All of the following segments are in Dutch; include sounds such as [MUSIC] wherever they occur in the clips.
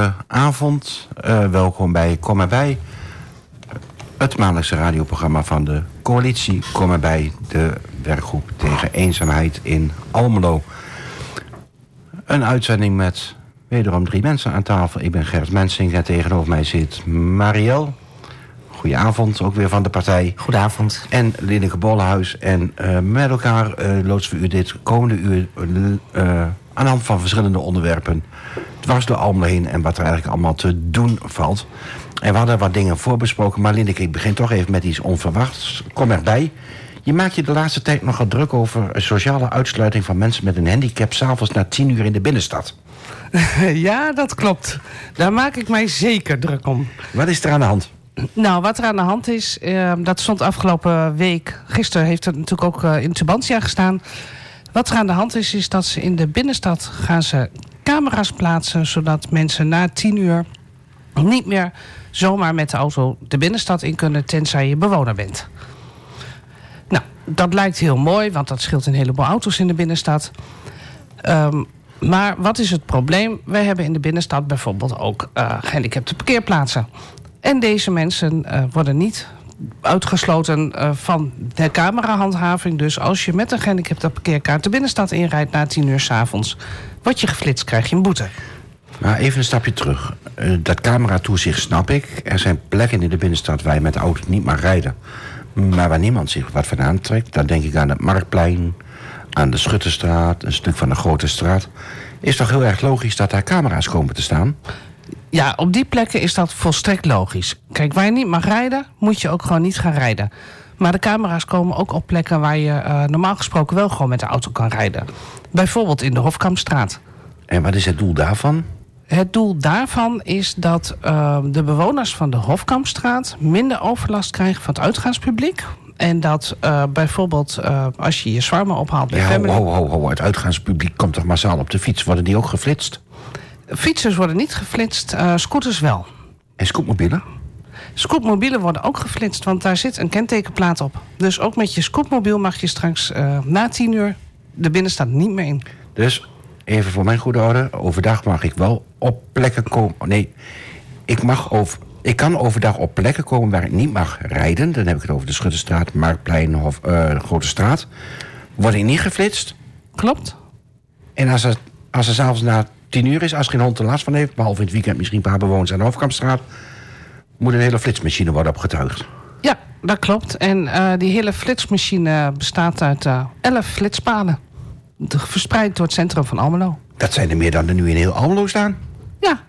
goede avond. Uh, welkom bij Kom erbij. Het maandelijkse radioprogramma van de coalitie Kom erbij. De werkgroep tegen eenzaamheid in Almelo. Een uitzending met wederom drie mensen aan tafel. Ik ben Gert Mensing en tegenover mij zit Marielle. Goedenavond, ook weer van de partij. Goedenavond. En Linneke Bollenhuis. En uh, met elkaar uh, loodsen we u dit komende uur... Aan de hand van verschillende onderwerpen dwars door Almelo heen... en wat er eigenlijk allemaal te doen valt. En we hadden wat dingen voorbesproken. Maar Linneke, ik begin toch even met iets onverwachts. Kom erbij. Je maakt je de laatste tijd nogal druk over... sociale uitsluiting van mensen met een handicap... s'avonds na tien uur in de binnenstad. [LAUGHS] Ja, dat klopt. Daar maak ik mij zeker druk om. Wat is er aan de hand? Nou, wat er aan de hand is, uh, dat stond afgelopen week... gisteren heeft het natuurlijk ook uh, in Tubantia gestaan... Wat er aan de hand is, is dat ze in de binnenstad gaan ze camera's plaatsen... zodat mensen na tien uur niet meer zomaar met de auto de binnenstad in kunnen... tenzij je bewoner bent. Nou, dat lijkt heel mooi, want dat scheelt een heleboel auto's in de binnenstad. Um, maar wat is het probleem? Wij hebben in de binnenstad bijvoorbeeld ook uh, gehandicapte parkeerplaatsen. En deze mensen uh, worden niet uitgesloten uh, van de camerahandhaving. Dus als je met een gehandicapte parkeerkaart de binnenstad inrijdt na tien uur s avonds, word je geflitst, krijg je een boete. Maar even een stapje terug. Uh, dat cameratoezicht snap ik. Er zijn plekken in de binnenstad waar je met de auto niet mag rijden. Maar waar niemand zich wat van aantrekt, dan denk ik aan het Marktplein, aan de Schutterstraat, een stuk van de Grote Straat. Is toch heel erg logisch dat daar camera's komen te staan? Ja, op die plekken is dat volstrekt logisch. Kijk, waar je niet mag rijden, moet je ook gewoon niet gaan rijden. Maar de camera's komen ook op plekken waar je uh, normaal gesproken wel gewoon met de auto kan rijden. Bijvoorbeeld in de Hofkampstraat. En wat is het doel daarvan? Het doel daarvan is dat uh, de bewoners van de Hofkampstraat minder overlast krijgen van het uitgaanspubliek. En dat uh, bijvoorbeeld uh, als je je zwarmen ophaalt bij ja, Family... Ho, ho, ho, het uitgaanspubliek komt toch massaal op de fiets? Worden die ook geflitst? Fietsers worden niet geflitst, uh, scooters wel. En scootmobielen? Scootmobielen worden ook geflitst, want daar zit een kentekenplaat op. Dus ook met je scootmobiel mag je straks uh, na tien uur de binnenstad niet meer in. Dus, even voor mijn goede orde, overdag mag ik wel op plekken komen... Nee, ik, mag over, ik kan overdag op plekken komen waar ik niet mag rijden. Dan heb ik het over de Schutterstraat, Marktplein of uh, Grote Straat. Word ik niet geflitst? Klopt. En als er, als er s'avonds na tien uur is, als geen hond er last van heeft... behalve in het weekend misschien een paar bewoners aan de Hofkampstraat... moet een hele flitsmachine worden opgetuigd. Ja, dat klopt. En uh, die hele flitsmachine bestaat uit uh, elf flitspalen. Verspreid door het centrum van Almelo. Dat zijn er meer dan er nu in heel Almelo staan? Ja.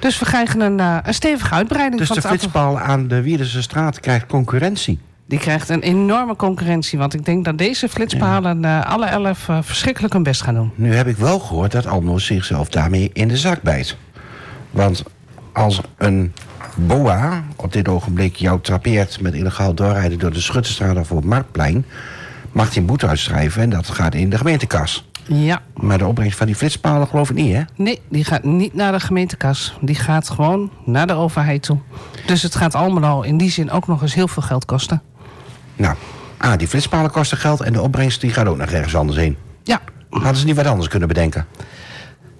Dus we krijgen een, uh, een stevige uitbreiding. Dus van de flitspaal aan de Wierdense straat krijgt concurrentie? Die krijgt een enorme concurrentie. Want ik denk dat deze flitspalen ja. uh, alle elf uh, verschrikkelijk hun best gaan doen. Nu heb ik wel gehoord dat Almelo zichzelf daarmee in de zak bijt. Want als een boa op dit ogenblik jou trapeert... met illegaal doorrijden door de Schutterstraat of op het Marktplein... mag hij een boete uitschrijven en dat gaat in de gemeentekas. Ja. Maar de opbrengst van die flitspalen geloof ik niet, hè? Nee, die gaat niet naar de gemeentekas. Die gaat gewoon naar de overheid toe. Dus het gaat Almelo in die zin ook nog eens heel veel geld kosten. Nou, ah, die flitspalen kosten geld en de opbrengst die gaat ook nog ergens anders heen. Ja. Hadden ze niet wat anders kunnen bedenken?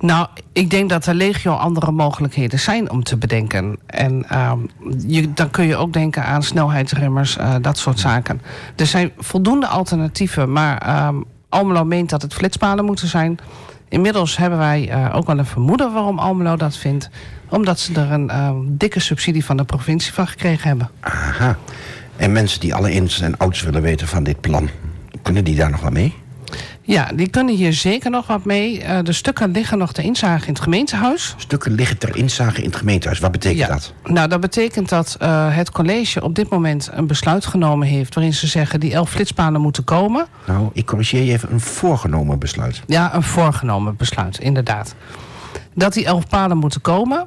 Nou, ik denk dat er legio andere mogelijkheden zijn om te bedenken. En uh, je, dan kun je ook denken aan snelheidsremmers, uh, dat soort zaken. Er zijn voldoende alternatieven, maar uh, Almelo meent dat het flitspalen moeten zijn. Inmiddels hebben wij uh, ook wel een vermoeden waarom Almelo dat vindt. Omdat ze er een uh, dikke subsidie van de provincie van gekregen hebben. Aha. En mensen die alle ins en outs willen weten van dit plan... kunnen die daar nog wat mee? Ja, die kunnen hier zeker nog wat mee. Uh, de stukken liggen nog ter inzage in het gemeentehuis. Stukken liggen ter inzage in het gemeentehuis. Wat betekent ja. dat? Nou, dat betekent dat uh, het college op dit moment een besluit genomen heeft... waarin ze zeggen die elf flitspanen moeten komen. Nou, ik corrigeer je even. Een voorgenomen besluit. Ja, een voorgenomen besluit, inderdaad. Dat die elf paden moeten komen...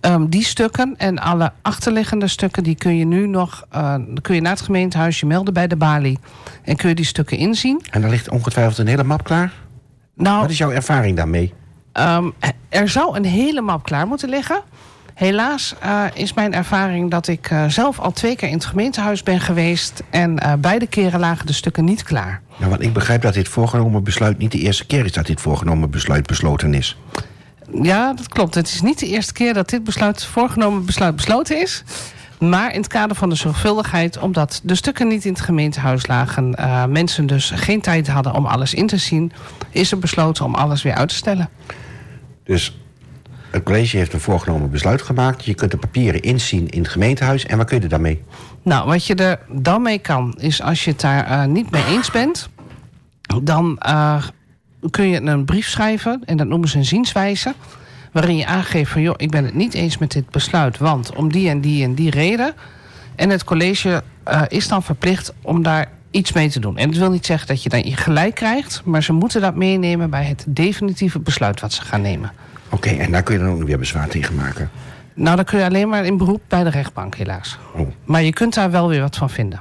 Um, die stukken en alle achterliggende stukken... die kun je nu nog uh, kun je naar het gemeentehuis je melden bij de balie. En kun je die stukken inzien. En dan ligt ongetwijfeld een hele map klaar? Nou, Wat is jouw ervaring daarmee? Um, er zou een hele map klaar moeten liggen. Helaas uh, is mijn ervaring dat ik uh, zelf al twee keer in het gemeentehuis ben geweest... en uh, beide keren lagen de stukken niet klaar. Nou, want ik begrijp dat dit voorgenomen besluit niet de eerste keer is... dat dit voorgenomen besluit besloten is. Ja, dat klopt. Het is niet de eerste keer dat dit besluit, voorgenomen besluit besloten is. Maar in het kader van de zorgvuldigheid, omdat de stukken niet in het gemeentehuis lagen, uh, mensen dus geen tijd hadden om alles in te zien, is er besloten om alles weer uit te stellen. Dus het college heeft een voorgenomen besluit gemaakt. Je kunt de papieren inzien in het gemeentehuis. En wat kun je er dan mee? Nou, wat je er dan mee kan, is als je het daar uh, niet mee eens bent, dan uh, kun je een brief schrijven. En dat noemen ze een zienswijze waarin je aangeeft van... joh, ik ben het niet eens met dit besluit... want om die en die en die reden... en het college uh, is dan verplicht om daar iets mee te doen. En dat wil niet zeggen dat je dan je gelijk krijgt... maar ze moeten dat meenemen bij het definitieve besluit wat ze gaan nemen. Oké, okay, en daar kun je dan ook weer bezwaar tegen maken? Nou, dan kun je alleen maar in beroep bij de rechtbank, helaas. Oh. Maar je kunt daar wel weer wat van vinden.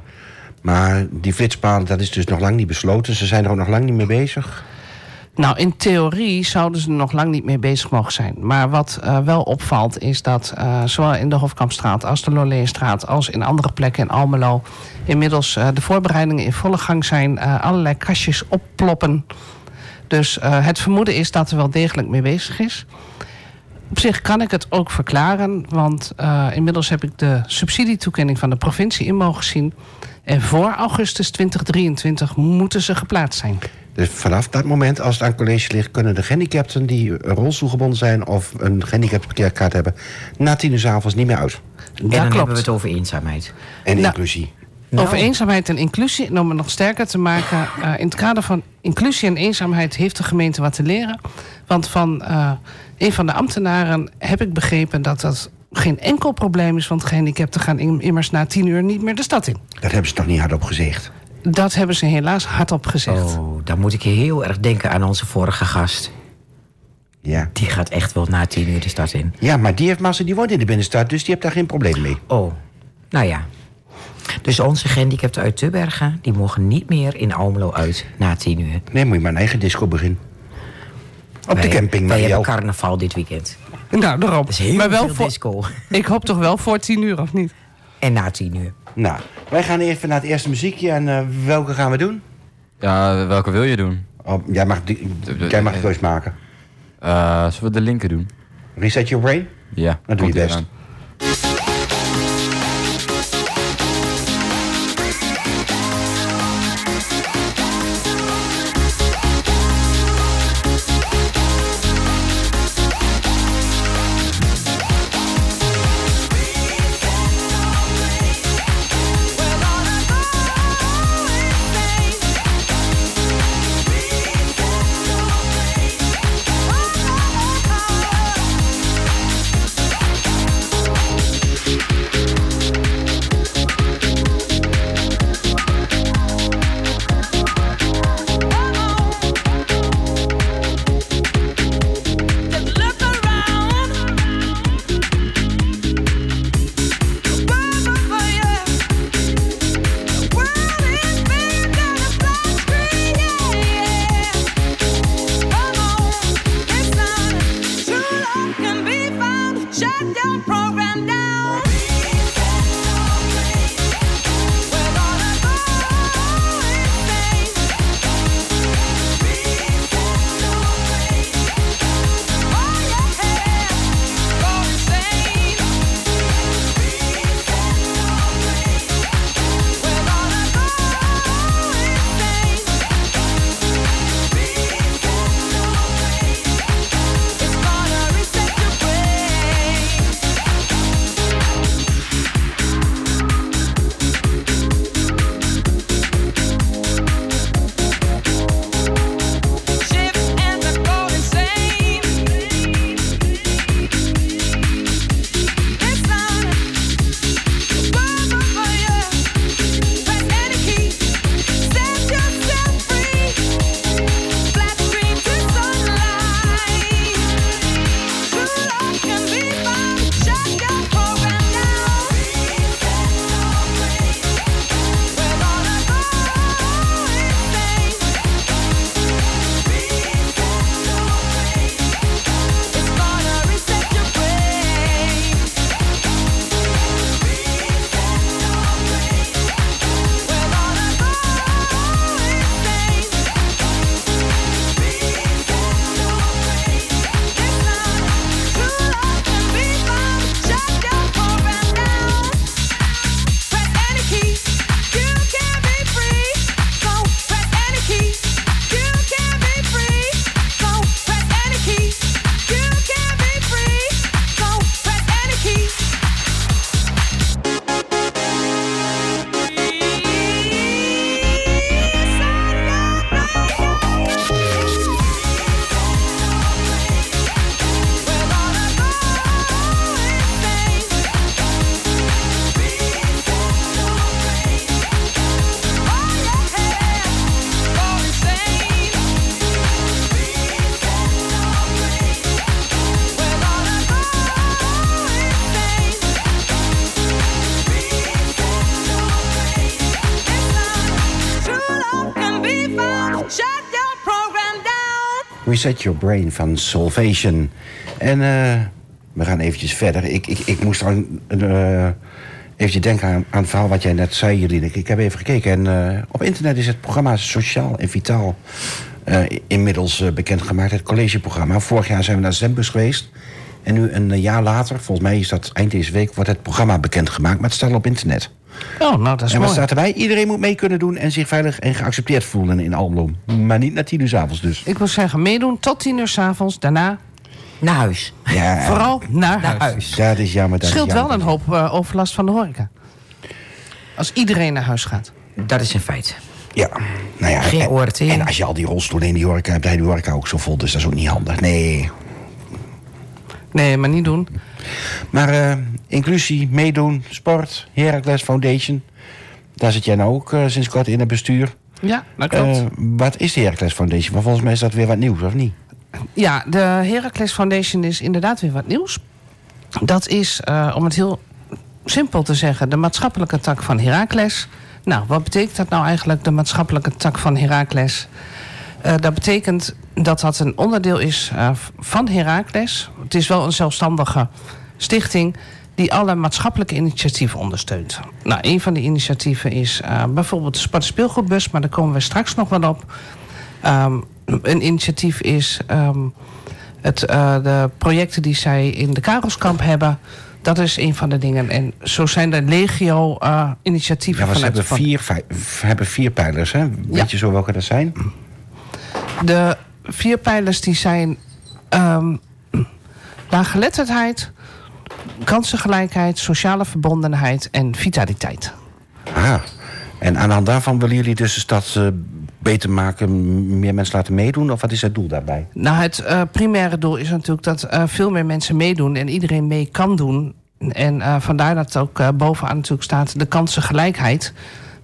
Maar die flitspalen, dat is dus nog lang niet besloten. Ze zijn er ook nog lang niet mee bezig? Nou, in theorie zouden ze nog lang niet mee bezig mogen zijn. Maar wat uh, wel opvalt is dat uh, zowel in de Hofkampstraat als de Loleenstraat... als in andere plekken in Almelo... inmiddels uh, de voorbereidingen in volle gang zijn. allerlei kastjes opploppen. Dus het vermoeden is dat er wel degelijk mee bezig is. Op zich kan ik het ook verklaren, want inmiddels heb ik de subsidietoekenning van de provincie in mogen zien. En voor augustus 2023 moeten ze geplaatst zijn. Dus vanaf dat moment, als het aan college ligt... kunnen de gehandicapten die rolstoelgebonden zijn... of een gehandicaptenparkeerkaart hebben... na tien uur s avonds niet meer uit. En dan hebben we het over eenzaamheid. En nou, inclusie. Nou. Over eenzaamheid en inclusie. En om het nog sterker te maken... Uh, in het kader van inclusie en eenzaamheid... heeft de gemeente wat te leren. Want van uh, een van de ambtenaren heb ik begrepen... dat dat geen enkel probleem is... want gehandicapten gaan immers na tien uur niet meer de stad in. Dat hebben ze toch niet hardop gezegd? Dat hebben ze helaas hardop gezegd. Oh, dan moet ik heel erg denken aan onze vorige gast. Ja. Die gaat echt wel na tien uur de stad in. Ja, maar die heeft massa, die woont in de binnenstad, dus die heeft daar geen probleem mee. Oh, nou ja. Dus onze gehandicapten uit Tubbergen, die mogen niet meer in Almelo uit na tien uur. Nee, moet je maar een eigen disco beginnen. Op de camping, Wij hebben carnaval dit weekend. Nou, daarom. Dat is heel maar wel veel voor, disco. Ik hoop toch wel voor tien uur, of niet? En na tien uur. Nou, wij gaan even naar het eerste muziekje. En uh, welke gaan we doen? Ja, welke wil je doen? Oh, jij mag, die, jij mag de keus maken. Uh, zullen we de linker doen? Reset your brain? Ja, dat doe je best. Reset Your Brain van Salvation. En eh, we gaan eventjes verder. Ik, ik, ik moest aan, uh, eventjes denken aan, het verhaal wat jij net zei, Jeline. Ik heb even gekeken en uh, op internet is het programma Sociaal en Vitaal... Inmiddels bekendgemaakt, het collegeprogramma. Vorig jaar zijn we naar Zembus geweest. En nu een jaar later, volgens mij is dat eind deze week... wordt het programma bekendgemaakt, maar het staat al op internet. Oh, nou, dat is en wat mooi. staat erbij? Iedereen moet mee kunnen doen en zich veilig en geaccepteerd voelen in Almelo. Maar niet na tien uur 's avonds dus. Ik wil zeggen, meedoen tot tien uur 's avonds. Daarna Naar huis. Ja, [LAUGHS] vooral naar, Naar huis. huis. dat is jammer. Dat scheelt is wel een hoop eh, overlast van de horeca. Als iedereen naar huis gaat. Dat is een feit. Ja, nou ja. Geen en, en als je al die rolstoelen in die horeca hebt, dan heb je die horeca ook zo vol. Dus dat is ook niet handig. Nee. Nee, maar niet doen. Maar eh, inclusie, meedoen, sport, Heracles Foundation. Daar zit jij nou ook eh, sinds kort in het bestuur. Ja, dat klopt. Eh, wat is de Heracles Foundation? Want volgens mij is dat weer wat nieuws, of niet? Ja, de Heracles Foundation is inderdaad weer wat nieuws. Dat is, om het heel simpel te zeggen, de maatschappelijke tak van Heracles. Nou, wat betekent dat nou eigenlijk, de maatschappelijke tak van Heracles? Eh, dat betekent dat dat een onderdeel is eh, van Heracles. Het is wel een zelfstandige stichting die alle maatschappelijke initiatieven ondersteunt. Nou, een van die initiatieven is eh, bijvoorbeeld de en Speelgoedbus, maar daar komen we straks nog wel op. Ehm, een initiatief is ehm, het, de projecten die zij in de Karelskamp hebben. Dat is een van de dingen. En zo zijn er legio eh, initiatieven Ja, ze hebben vier, hebben vier pijlers, hè? Weet Ja. je zo welke dat zijn? De vier pijlers die zijn ehm laaggeletterdheid, kansengelijkheid, sociale verbondenheid en vitaliteit. Ah, en aan de hand daarvan willen jullie dus de stad eh, beter maken, meer mensen laten meedoen? Of wat is het doel daarbij? Nou, het eh, primaire doel is natuurlijk dat eh, veel meer mensen meedoen en iedereen mee kan doen. En vandaar dat ook bovenaan natuurlijk staat de kansengelijkheid.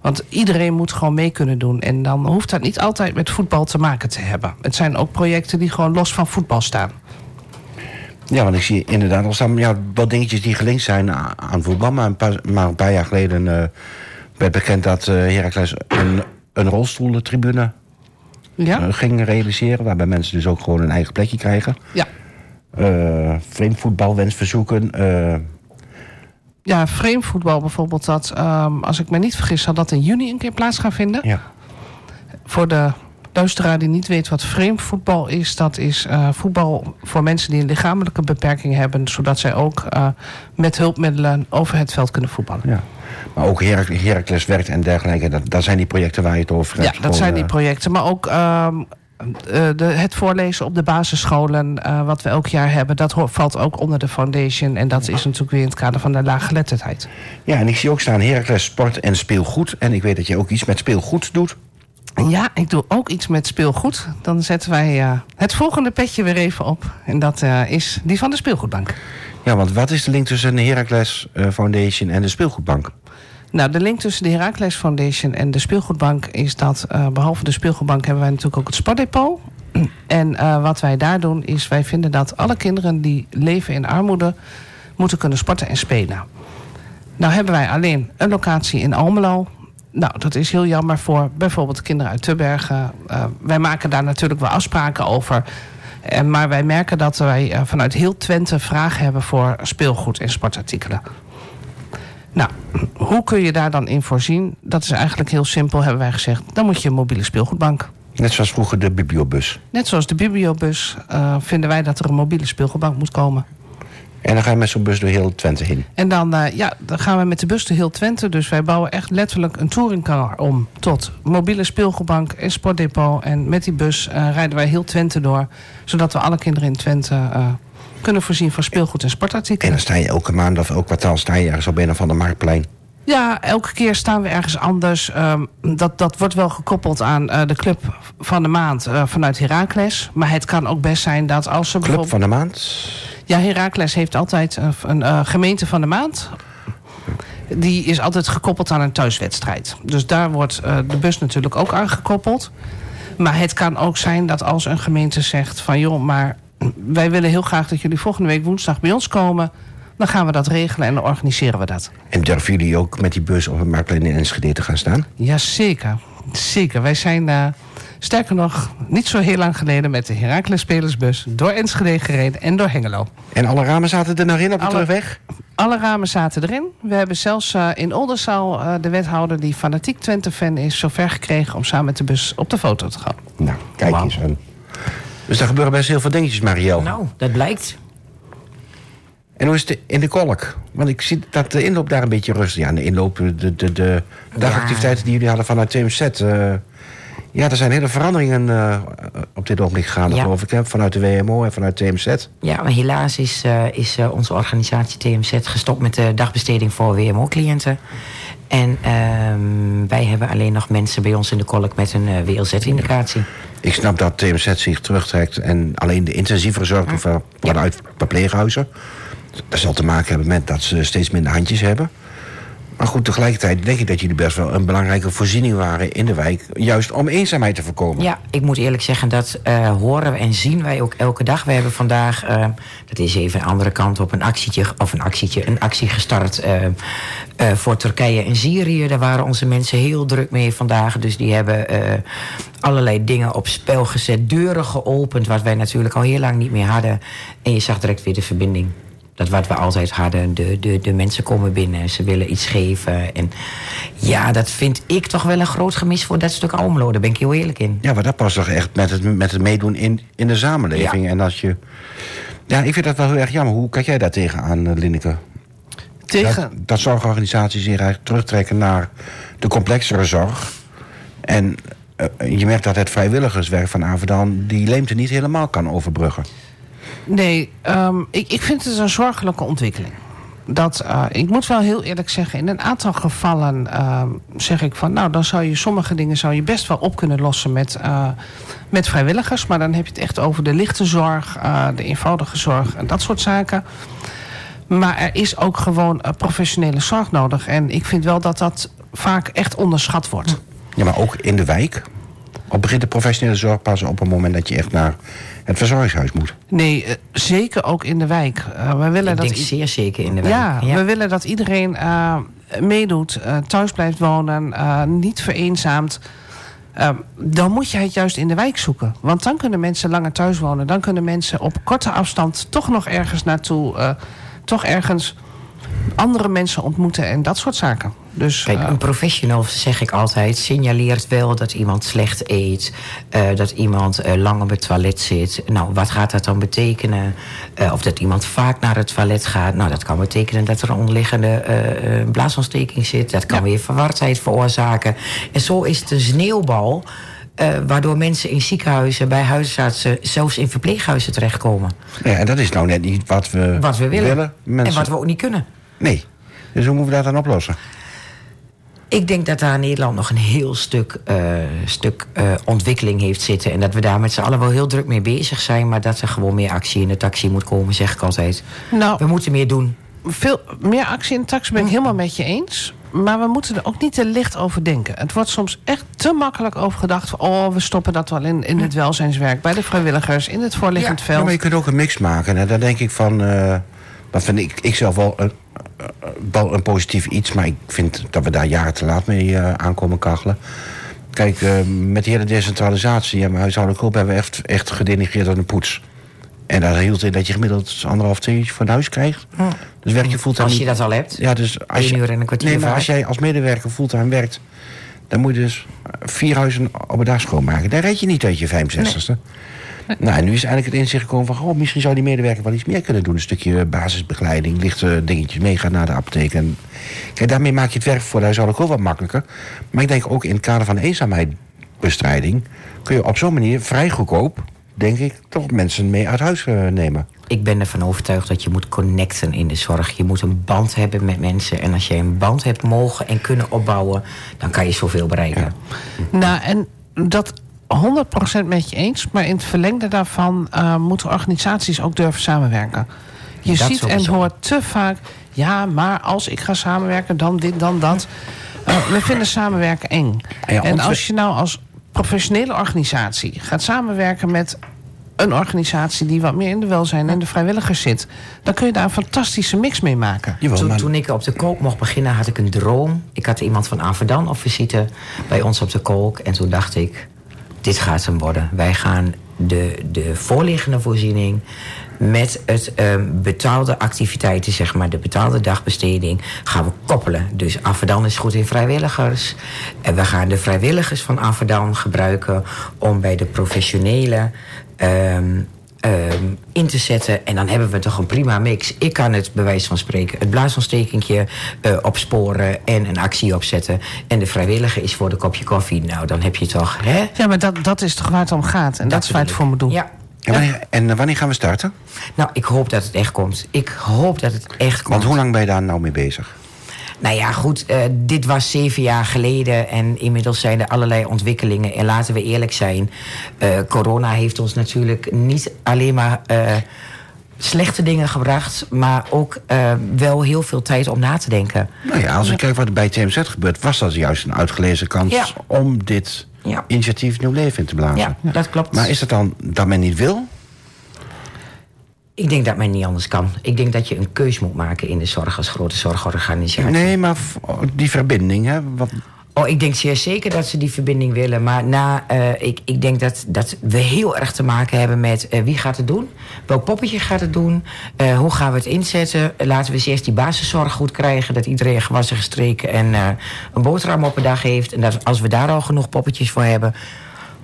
Want iedereen moet gewoon mee kunnen doen. En dan hoeft dat niet altijd met voetbal te maken te hebben. Het zijn ook projecten die gewoon los van voetbal staan. Ja, want ik zie inderdaad al staan ja, wat dingetjes die gelinkt zijn aan voetbal. Maar een paar, maar een paar jaar geleden eh, werd bekend dat eh Heracles een, een rolstoeltribune Ja? eh, ging realiseren. Waarbij mensen dus ook gewoon een eigen plekje krijgen. Ja. Eh Ja, framevoetbal bijvoorbeeld. Dat, ehm, als ik me niet vergis, zal dat in juni een keer plaats gaan vinden. ja. Voor de luisteraar die niet weet wat framevoetbal is... dat is eh, voetbal voor mensen die een lichamelijke beperking hebben... zodat zij ook eh, met hulpmiddelen over het veld kunnen voetballen. ja. Maar ook Herac- Heracles werkt en dergelijke. Dat, dat zijn die projecten waar je het over Ja, hebt. dat Gewoon, zijn die eh, projecten. Maar ook ehm, eh, de, het voorlezen op de basisscholen, eh, wat we elk jaar hebben... dat valt ook onder de foundation. En dat is natuurlijk weer in het kader van de laaggeletterdheid. Ja, en ik zie ook staan Heracles Sport en Speelgoed. En ik weet dat je ook iets met speelgoed doet. Ja, ik doe ook iets met speelgoed. Dan zetten wij eh, het volgende petje weer even op. En dat eh, is die van de speelgoedbank. Ja, want wat is de link tussen de Heracles eh, Foundation en de Speelgoedbank? Nou, de link tussen de Heracles Foundation en de speelgoedbank is dat... eh, behalve de speelgoedbank hebben wij natuurlijk ook het sportdepot. [CLEARS THROAT] En eh, wat wij daar doen is, wij vinden dat alle kinderen die leven in armoede... moeten kunnen sporten en spelen. Nou hebben wij alleen een locatie in Almelo. Nou, dat is heel jammer voor bijvoorbeeld kinderen uit Tubbergen. Eh, wij maken daar natuurlijk wel afspraken over... En, maar wij merken dat wij vanuit heel Twente vraag hebben voor speelgoed en sportartikelen. Nou, hoe kun je daar dan in voorzien? Dat is eigenlijk heel simpel, hebben wij gezegd. Dan moet je een mobiele speelgoedbank. Net zoals vroeger de bibliobus. Net zoals de bibliobus eh, vinden wij dat er een mobiele speelgoedbank moet komen. En dan ga je met zo'n bus door heel Twente heen. En dan, eh, ja, dan gaan we met de bus door heel Twente. Dus wij bouwen echt letterlijk een touringcar om tot mobiele speelgoedbank en sportdepot. En met die bus eh, rijden wij heel Twente door. Zodat we alle kinderen in Twente kunnen voorzien van speelgoed en En sportartikelen. dan sta je elke maand of elk kwartaal sta je ergens op een of ander marktplein. Ja, elke keer staan we ergens anders. Ehm, dat, dat wordt wel gekoppeld aan eh, de club van de maand eh, vanuit Heracles. Maar het kan ook best zijn dat als ze Club van de maand. Ja, Heracles heeft altijd een, eh, gemeente van de maand. Die is altijd gekoppeld aan een thuiswedstrijd. Dus daar wordt de bus natuurlijk ook aan gekoppeld. Maar het kan ook zijn dat als een gemeente zegt van... joh, maar wij willen heel graag dat jullie volgende week woensdag bij ons komen... dan gaan we dat regelen en dan organiseren we dat. En durven jullie ook met die bus op een marktplein in Enschede te gaan staan? Jazeker, zeker. Wij zijn eh, Sterker nog, niet zo heel lang geleden met de Heracles Spelersbus door Enschede gereden en door Hengelo. En alle ramen zaten er nog in op de Alle- terugweg? Alle ramen zaten erin. We hebben zelfs eh, in Oldenzaal eh, de wethouder die fanatiek Twente-fan is... zover gekregen om samen met de bus op de foto te gaan. Nou, kijk eens aan. Dus daar gebeuren best heel veel dingetjes, Marielle. Nou, dat blijkt. En hoe is het in de kolk? Want ik zie dat de inloop daar een beetje rustig... Ja, de inloop, de, de, de dagactiviteiten die jullie hadden vanuit TMZ... eh, ja, er zijn hele veranderingen eh, op dit ogenblik gaande, Ja. geloof ik. Hè? Vanuit de WMO en vanuit TMZ. Ja, maar helaas is, eh, is onze organisatie TMZ gestopt met de dagbesteding voor WMO-cliënten. En ehm, wij hebben alleen nog mensen bij ons in de kolk met een WLZ-indicatie. Ik snap dat TMZ zich terugtrekt en alleen de intensievere zorg doet van- vanuit verpleeghuizen. Dat zal te maken hebben met dat ze steeds minder handjes hebben. Maar goed, tegelijkertijd denk ik dat jullie best wel een belangrijke voorziening waren in de wijk. Juist om eenzaamheid te voorkomen. Ja, ik moet eerlijk zeggen, dat eh, horen we en zien wij ook elke dag. We hebben vandaag, eh, dat is even een andere kant op, een actietje, of een actietje, een actie gestart eh, voor Turkije en Syrië. Daar waren onze mensen heel druk mee vandaag. Dus die hebben allerlei dingen op spel gezet, deuren geopend, wat wij natuurlijk al heel lang niet meer hadden. En je zag direct weer de verbinding. Dat wat we altijd hadden. De, de, de mensen komen binnen, ze willen iets geven. En ja, dat vind ik toch wel een groot gemis voor dat stuk Almelo. Daar ben ik heel eerlijk in. Ja, maar dat past toch echt met het, met het meedoen in, in de samenleving. Ja. En als je. Ja, ik vind dat wel heel erg jammer. Hoe kijk jij daar tegenaan, eh, Linneke? Tegen, Dat, dat zorgorganisaties zich eigenlijk terugtrekken naar de complexere zorg. En eh, je merkt dat het vrijwilligerswerk van Avedan die leemte niet helemaal kan overbruggen. Nee, ehm, ik, ik vind het een zorgelijke ontwikkeling. Dat, eh, ik moet wel heel eerlijk zeggen, in een aantal gevallen ehm, zeg ik van... nou, dan zou je sommige dingen zou je best wel op kunnen lossen met, eh, met vrijwilligers. Maar dan heb je het echt over de lichte zorg, eh, de eenvoudige zorg en dat soort zaken. Maar er is ook gewoon professionele zorg nodig. En ik vind wel dat dat vaak echt onderschat wordt. Ja, maar ook in de wijk. Of begint de professionele zorg pas op het moment dat je echt naar het verzorgingshuis moet? Nee, eh, zeker ook in de wijk. Eh, we willen Ik dat denk zeer zeker in de wijk. Ja, we willen dat iedereen eh, meedoet, eh, thuis blijft wonen, eh, niet vereenzaamt. Eh, dan moet je het juist in de wijk zoeken. Want dan kunnen mensen langer thuis wonen. Dan kunnen mensen op korte afstand toch nog ergens naartoe. eh, toch ergens andere mensen ontmoeten en dat soort zaken. Dus Kijk, eh, een professional, zeg ik altijd, signaleert wel dat iemand slecht eet. eh, dat iemand eh, lang op het toilet zit. Nou, wat gaat dat dan betekenen? Of dat iemand vaak naar het toilet gaat. Nou, dat kan betekenen dat er een onderliggende blaasontsteking zit. Dat kan Ja. weer verwardheid veroorzaken. En zo is een sneeuwbal. Eh, waardoor mensen in ziekenhuizen, bij huisartsen, zelfs in verpleeghuizen terechtkomen. Ja, en dat is nou net niet wat we, Wat we willen. En Mensen... wat we ook niet kunnen. Nee. Dus hoe moeten we dat dan oplossen? Ik denk dat daar Nederland nog een heel stuk, eh, stuk eh, ontwikkeling heeft zitten. En dat we daar met z'n allen wel heel druk mee bezig zijn. Maar dat er gewoon meer actie in de taxi moet komen, zeg ik altijd. nou, We moeten meer doen. veel meer actie in de tax ben ik helemaal met je eens. Maar we moeten er ook niet te licht over denken. Het wordt soms echt te makkelijk over gedacht. van, Oh, we stoppen dat wel in, in het welzijnswerk. Bij de vrijwilligers, in het voorliggend Ja, veld. maar je kunt ook een mix maken. En daar denk ik van... eh, dat vind ik, ik zelf wel een, eh, wel een positief iets. Maar ik vind dat we daar jaren te laat mee eh, aankomen kachelen. Kijk, eh, met die hele decentralisatie... en huishoudelijke hulp hebben we echt, echt gedenigreerd aan de poets. En daar hield in dat je gemiddeld anderhalf, twee uurtjes voor huis krijgt. Dus werk je fulltime Als je dat al hebt. Ja, dus als je, uur en een kwartier Nee, maar vaak. als jij als medewerker fulltime werkt... dan moet je dus vier huizen op een dag schoonmaken. Daar red je niet uit je 65ste. Nou, en nu is eigenlijk het inzicht gekomen van... Goh, misschien zou die medewerker wel iets meer kunnen doen. Een stukje basisbegeleiding, lichte dingetjes meegaan naar de apotheek. En, kijk, daarmee maak je het werk voor de huishoudelijk ook wat makkelijker. Maar ik denk ook in het kader van eenzaamheidsbestrijding... kun je op zo'n manier vrij goedkoop, denk ik... toch mensen mee uit huis eh, nemen. Ik ben ervan overtuigd dat je moet connecten in de zorg. Je moet een band hebben met mensen. En als je een band hebt mogen en kunnen opbouwen... dan kan je zoveel bereiken. Nou, en dat 100% met je eens. Maar in het verlengde daarvan eh, moeten organisaties ook durven samenwerken. Je Dat ziet en hoort te vaak... ja, maar als ik ga samenwerken, dan dit, dan dat. Eh, we vinden samenwerken eng. Ja, en als je nou als professionele organisatie gaat samenwerken met een organisatie die wat meer in de welzijn en de vrijwilligers zit, dan kun je daar een fantastische mix mee maken. Jawel, Toen, maar- toen ik op de kolk mocht beginnen, had ik een droom. Ik had iemand van Avedan op visite bij ons op de kolk. En toen dacht ik, dit gaat hem worden. Wij gaan de, de voorliggende voorziening met het ehm, betaalde activiteiten, zeg maar, de betaalde dagbesteding, gaan we koppelen. Dus Aferdam is goed in vrijwilligers. En we gaan de vrijwilligers van Aferdam gebruiken om bij de professionele ehm, ehm, in te zetten. En dan hebben we toch een prima mix. Ik kan het, bij wijze van spreken, het blaasontstekentje eh, opsporen en een actie opzetten. En de vrijwilliger is voor de kopje koffie. Nou, dan heb je toch, hè? Ja, maar dat, dat is toch waar het om gaat. En dat, is waar het voor moet doen. Ja. En wanneer, en eh, wanneer gaan we starten? Nou, ik hoop dat het echt komt. Ik hoop dat het echt komt. Want hoe lang ben je daar nou mee bezig? Nou ja, goed, eh, dit was zeven jaar geleden en inmiddels zijn er allerlei ontwikkelingen. En laten we eerlijk zijn, eh, corona heeft ons natuurlijk niet alleen maar eh, slechte dingen gebracht, maar ook wel heel veel tijd om na te denken. Nou ja, als ik kijk wat er bij TMZ gebeurt, was dat juist een uitgelezen kans Ja. om dit Ja. initiatief nieuw leven in te blazen. Ja, dat klopt. Maar is het dan dat men niet wil? Ik denk dat men niet anders kan. Ik denk dat je een keus moet maken in de zorg als grote zorgorganisatie. Nee, maar v- die verbinding, hè? Wat, Oh, ik denk zeer zeker dat ze die verbinding willen. Maar na, eh, ik, ik denk dat, dat we heel erg te maken hebben met eh, wie gaat het doen? Welk poppetje gaat het doen? Eh, hoe gaan we het inzetten? Laten we eens eerst die basiszorg goed krijgen. Dat iedereen gewassen, gestreken en een boterham op een dag heeft. En dat als we daar al genoeg poppetjes voor hebben...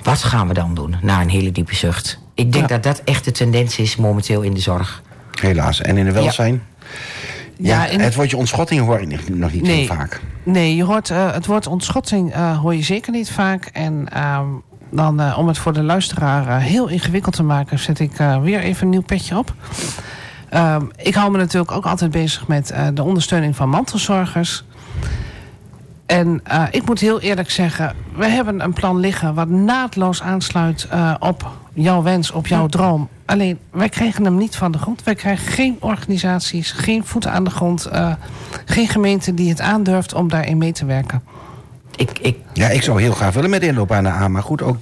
wat gaan we dan doen na een hele diepe zucht? Ik denk Ja. dat dat echt de tendens is momenteel in de zorg. helaas. En in de welzijn? Ja, Ja, in- het woordje ontschotting hoor ik nog- niet Nee. zo vaak. Nee, je hoort eh, het woord ontschotting eh, hoor je zeker niet vaak. En ehm, dan, eh, om het voor de luisteraar heel ingewikkeld te maken, zet ik eh, weer even een nieuw petje op. Ehm, ik hou me natuurlijk ook altijd bezig met eh, de ondersteuning van mantelzorgers. En eh, ik moet heel eerlijk zeggen, we hebben een plan liggen wat naadloos aansluit eh, op jouw wens, op jouw droom. Alleen, wij krijgen hem niet van de grond. Wij krijgen geen organisaties, geen voeten aan de grond, eh, geen gemeente die het aandurft om daarin mee te werken. Ik, ik, Ja, ik zou heel graag willen met inloop aan de A. Maar goed, ook,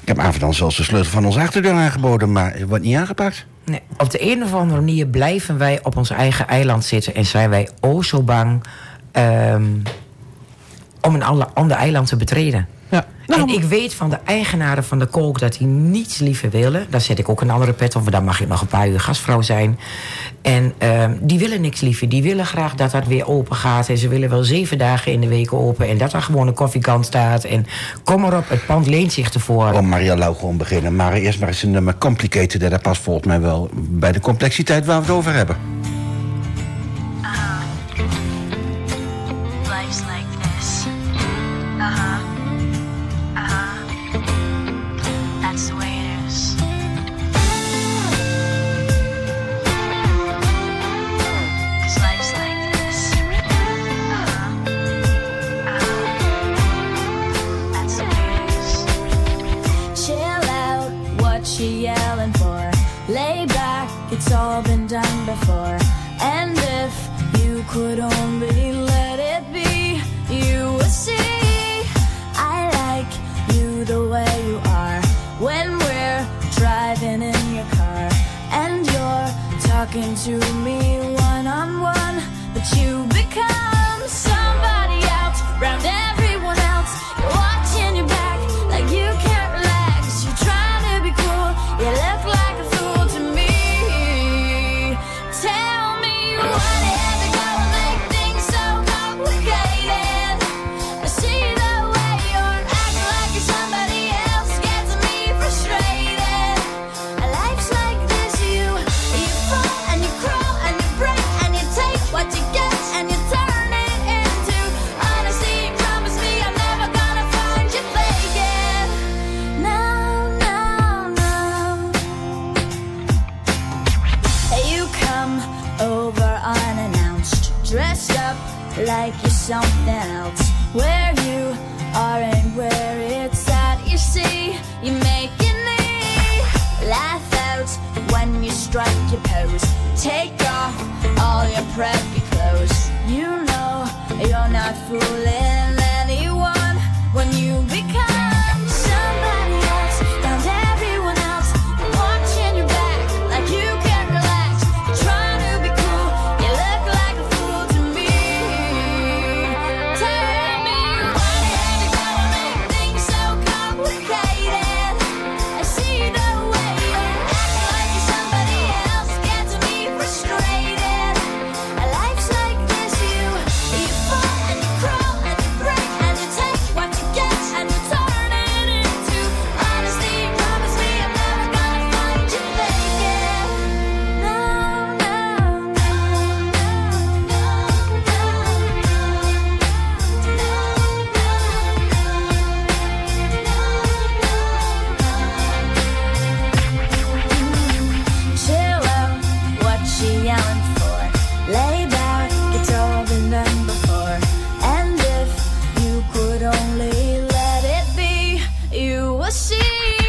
ik heb Averdam zelfs de sleutel van onze achterdeur aangeboden. Maar het wordt niet aangepakt. Nee, op de een of andere manier blijven wij op ons eigen eiland zitten en zijn wij o zo bang ehm, om een ander, ander eiland te betreden. Ja. Nou, en ik weet van de eigenaren van de kolk dat die niets liever willen. Daar zet ik ook een andere pet op, want dan mag ik nog een paar uur gastvrouw zijn. En ehm, die willen niks liever. Die willen graag dat dat weer open gaat. En ze willen wel zeven dagen in de week open. En dat er gewoon een koffiekant staat. En kom maar op, het pand leent zich ervoor. Oh, Maria Lau gewoon beginnen. Maar eerst maar eens een nummer Complicated. Dat past volgens mij wel bij de complexiteit waar we het over hebben. To.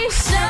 So.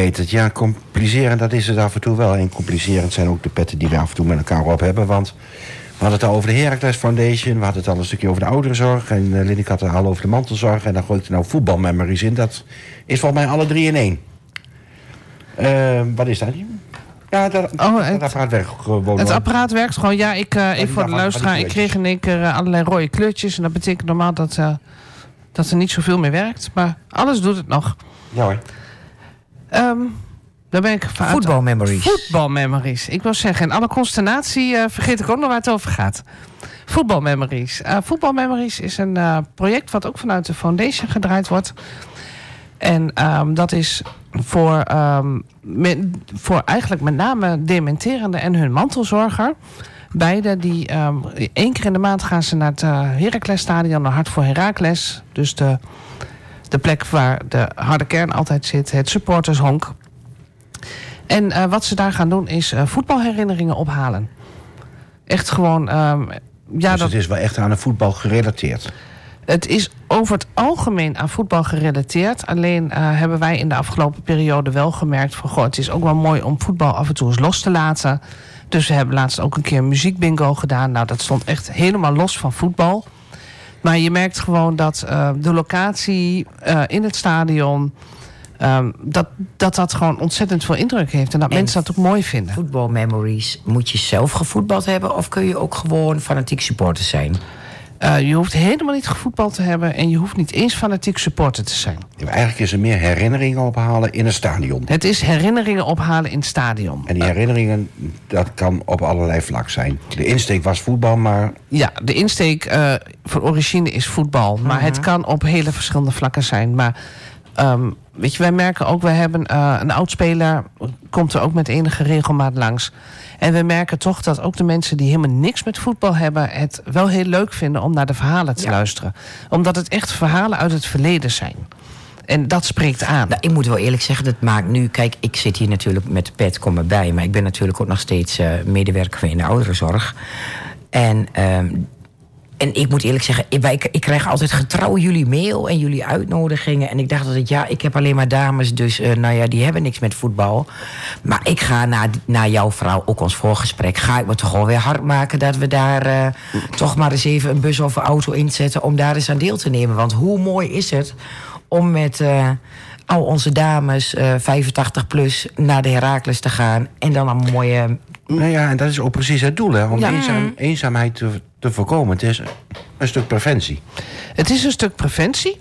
Complicated, ja, complicerend, dat is het af en toe wel. En complicerend zijn ook de petten die we af en toe met elkaar op hebben. Want we hadden het al over de Heracles Foundation, we hadden het al een stukje over de ouderenzorg... en uh, Linnik had het al over de mantelzorg en dan gooi ik er nou voetbalmemories in. Dat is volgens mij alle drie in één. Eh, wat is dat? Ja, dat, Oh, dat het- apparaat werkt gewoon. Het apparaat werkt gewoon. Ja, ik, eh, even voor de luisteraar. Ik kreeg in één keer eh, allerlei rode kleurtjes. En dat betekent normaal dat, eh, dat er niet zoveel meer werkt. Maar alles doet het nog. Ja hoor. Ehm daar ben ik van Voetbalmemories. Voetbalmemories. Ik wil zeggen, in alle consternatie eh, vergeet ik ook nog waar het over gaat. Voetbalmemories. Eh Voetbalmemories is een eh, project wat ook vanuit de foundation gedraaid wordt. En ehm, dat is voor, ehm, me- voor eigenlijk met name dementerenden en hun mantelzorger. Beide die één keer in de maand gaan ze naar het uh, Heraclesstadion, naar Hart voor Heracles. Dus de, de plek waar de harde kern altijd zit, het supportershonk. En eh, wat ze daar gaan doen is eh, voetbalherinneringen ophalen. Echt gewoon. ehm, ja, dus dat, het is wel echt aan de voetbal gerelateerd. het is over het algemeen aan voetbal gerelateerd. Alleen eh, hebben wij in de afgelopen periode wel gemerkt van... Goh, het is ook wel mooi om voetbal af en toe eens los te laten. Dus we hebben laatst ook een keer een muziekbingo gedaan. Nou, dat stond echt helemaal los van voetbal. Maar je merkt gewoon dat eh, de locatie eh, in het stadion... ehm, dat, dat dat gewoon ontzettend veel indruk heeft. En dat En mensen dat ook mooi vinden. Voetbalmemories. Moet je zelf gevoetbald hebben of kun je ook gewoon fanatiek supporter zijn? Eh, je hoeft helemaal niet gevoetbald te hebben... en je hoeft niet eens fanatiek supporter te zijn. Ja, Eigenlijk is er meer herinneringen ophalen in een stadion. Het is herinneringen ophalen in het stadion. En die herinneringen, dat kan op allerlei vlak zijn. De insteek was voetbal, maar Ja, de insteek eh van origine is voetbal. Maar het kan op hele verschillende vlakken zijn. Maar ehm, weet je, wij merken ook, wij hebben eh, een oudspeler... komt er ook met enige regelmaat langs. En we merken toch dat ook de mensen die helemaal niks met voetbal hebben... het wel heel leuk vinden om naar de verhalen te Ja. luisteren. Omdat het echt verhalen uit het verleden zijn. En dat spreekt aan. Nou, ik moet wel eerlijk zeggen, dat maakt nu... Kijk, ik zit hier natuurlijk met de pet, kom erbij... maar ik ben natuurlijk ook nog steeds eh, medewerker in de ouderenzorg. En, ehm, en ik moet eerlijk zeggen, ik, ik krijg altijd getrouw jullie mail... en jullie uitnodigingen. En ik dacht altijd, ja, ik heb alleen maar dames... dus eh, nou ja, die hebben niks met voetbal. Maar ik ga naar, naar jouw vrouw, ook ons voorgesprek... ga ik me toch wel weer hard maken dat we daar... eh, toch maar eens even een bus of een auto inzetten... om daar eens aan deel te nemen. Want hoe mooi is het om met eh, al onze dames, eh 85 plus, naar de Herakles te gaan. En dan een mooie. Nou ja, en dat is ook precies het doel, hè, om Ja. eenzaam- eenzaamheid te, te voorkomen. Het is een stuk preventie. Het is een stuk preventie.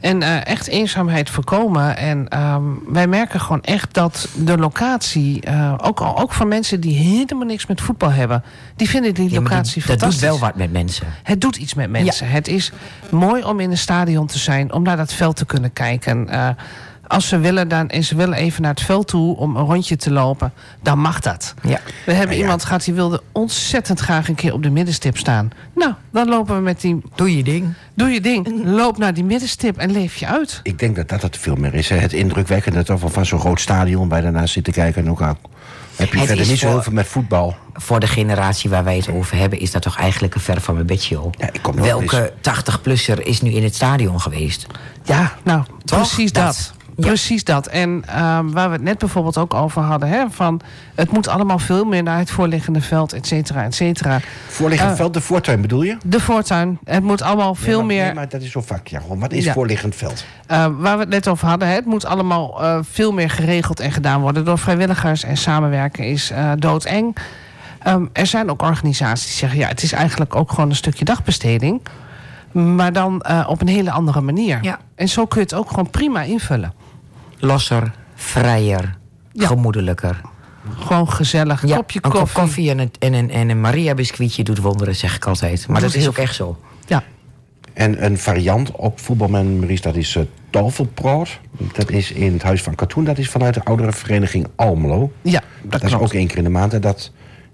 En eh, echt eenzaamheid voorkomen. En ehm, wij merken gewoon echt dat de locatie, eh, ook, al- ook voor mensen die helemaal niks met voetbal hebben, die vinden die Ja, locatie die- dat doet fantastisch. wel wat met mensen. Het doet iets met mensen. Het is mooi om in een stadion te zijn, om naar dat veld te kunnen kijken. Eh, als ze willen dan, en ze willen even naar het veld toe om een rondje te lopen, dan mag dat. Ja. We hebben Ja, ja. iemand gehad die wilde ontzettend graag een keer op de middenstip staan. Nou, dan lopen we met die. Doe je ding. Doe je ding, loop naar die middenstip en leef je uit. Ik denk dat dat het veel meer is. Hè. Het indrukwekkende toch wel van zo'n groot stadion... waar je daarnaast zit te kijken en ook al heb je Het verder niet zo heel veel met voetbal. Voor de generatie waar wij het over hebben, is dat toch eigenlijk een ver van mijn bedshow. Ja, ik kom wel Welke 80-plusser is nu in het stadion geweest? Ja, nou, Toch? precies dat. Dat. Ja. Precies dat. En ehm, waar we het net bijvoorbeeld ook over hadden... Hè, van het moet allemaal veel meer naar het voorliggende veld, et cetera, et cetera. Voorliggend Eh, veld, de voortuin bedoel je? De voortuin, het moet allemaal veel Nee, maar, meer... Nee, maar dat is zo'n vakjargon. Wat is Ja. voorliggend veld? Eh, waar we het net over hadden, hè, het moet allemaal eh, veel meer geregeld en gedaan worden door vrijwilligers en samenwerken is eh, doodeng. Ehm, er zijn ook organisaties die zeggen, ja, het is eigenlijk ook gewoon een stukje dagbesteding, maar dan eh, op een hele andere manier. Ja. En zo kun je het ook gewoon prima invullen. Losser, vrijer, Ja. gemoedelijker. Gewoon gezellig, Ja, kopje een kop koffie. koffie en een, en een, en een Maria biscuitje doet wonderen, zeg ik altijd. Maar dat is ook echt zo. Ja. En een variant op voetbalmemories, dat is uh. Dat is in het Huis van Katoen. Dat is vanuit de oudere vereniging Almelo. Ja, Dat, dat, is ook één keer in de maand. En dat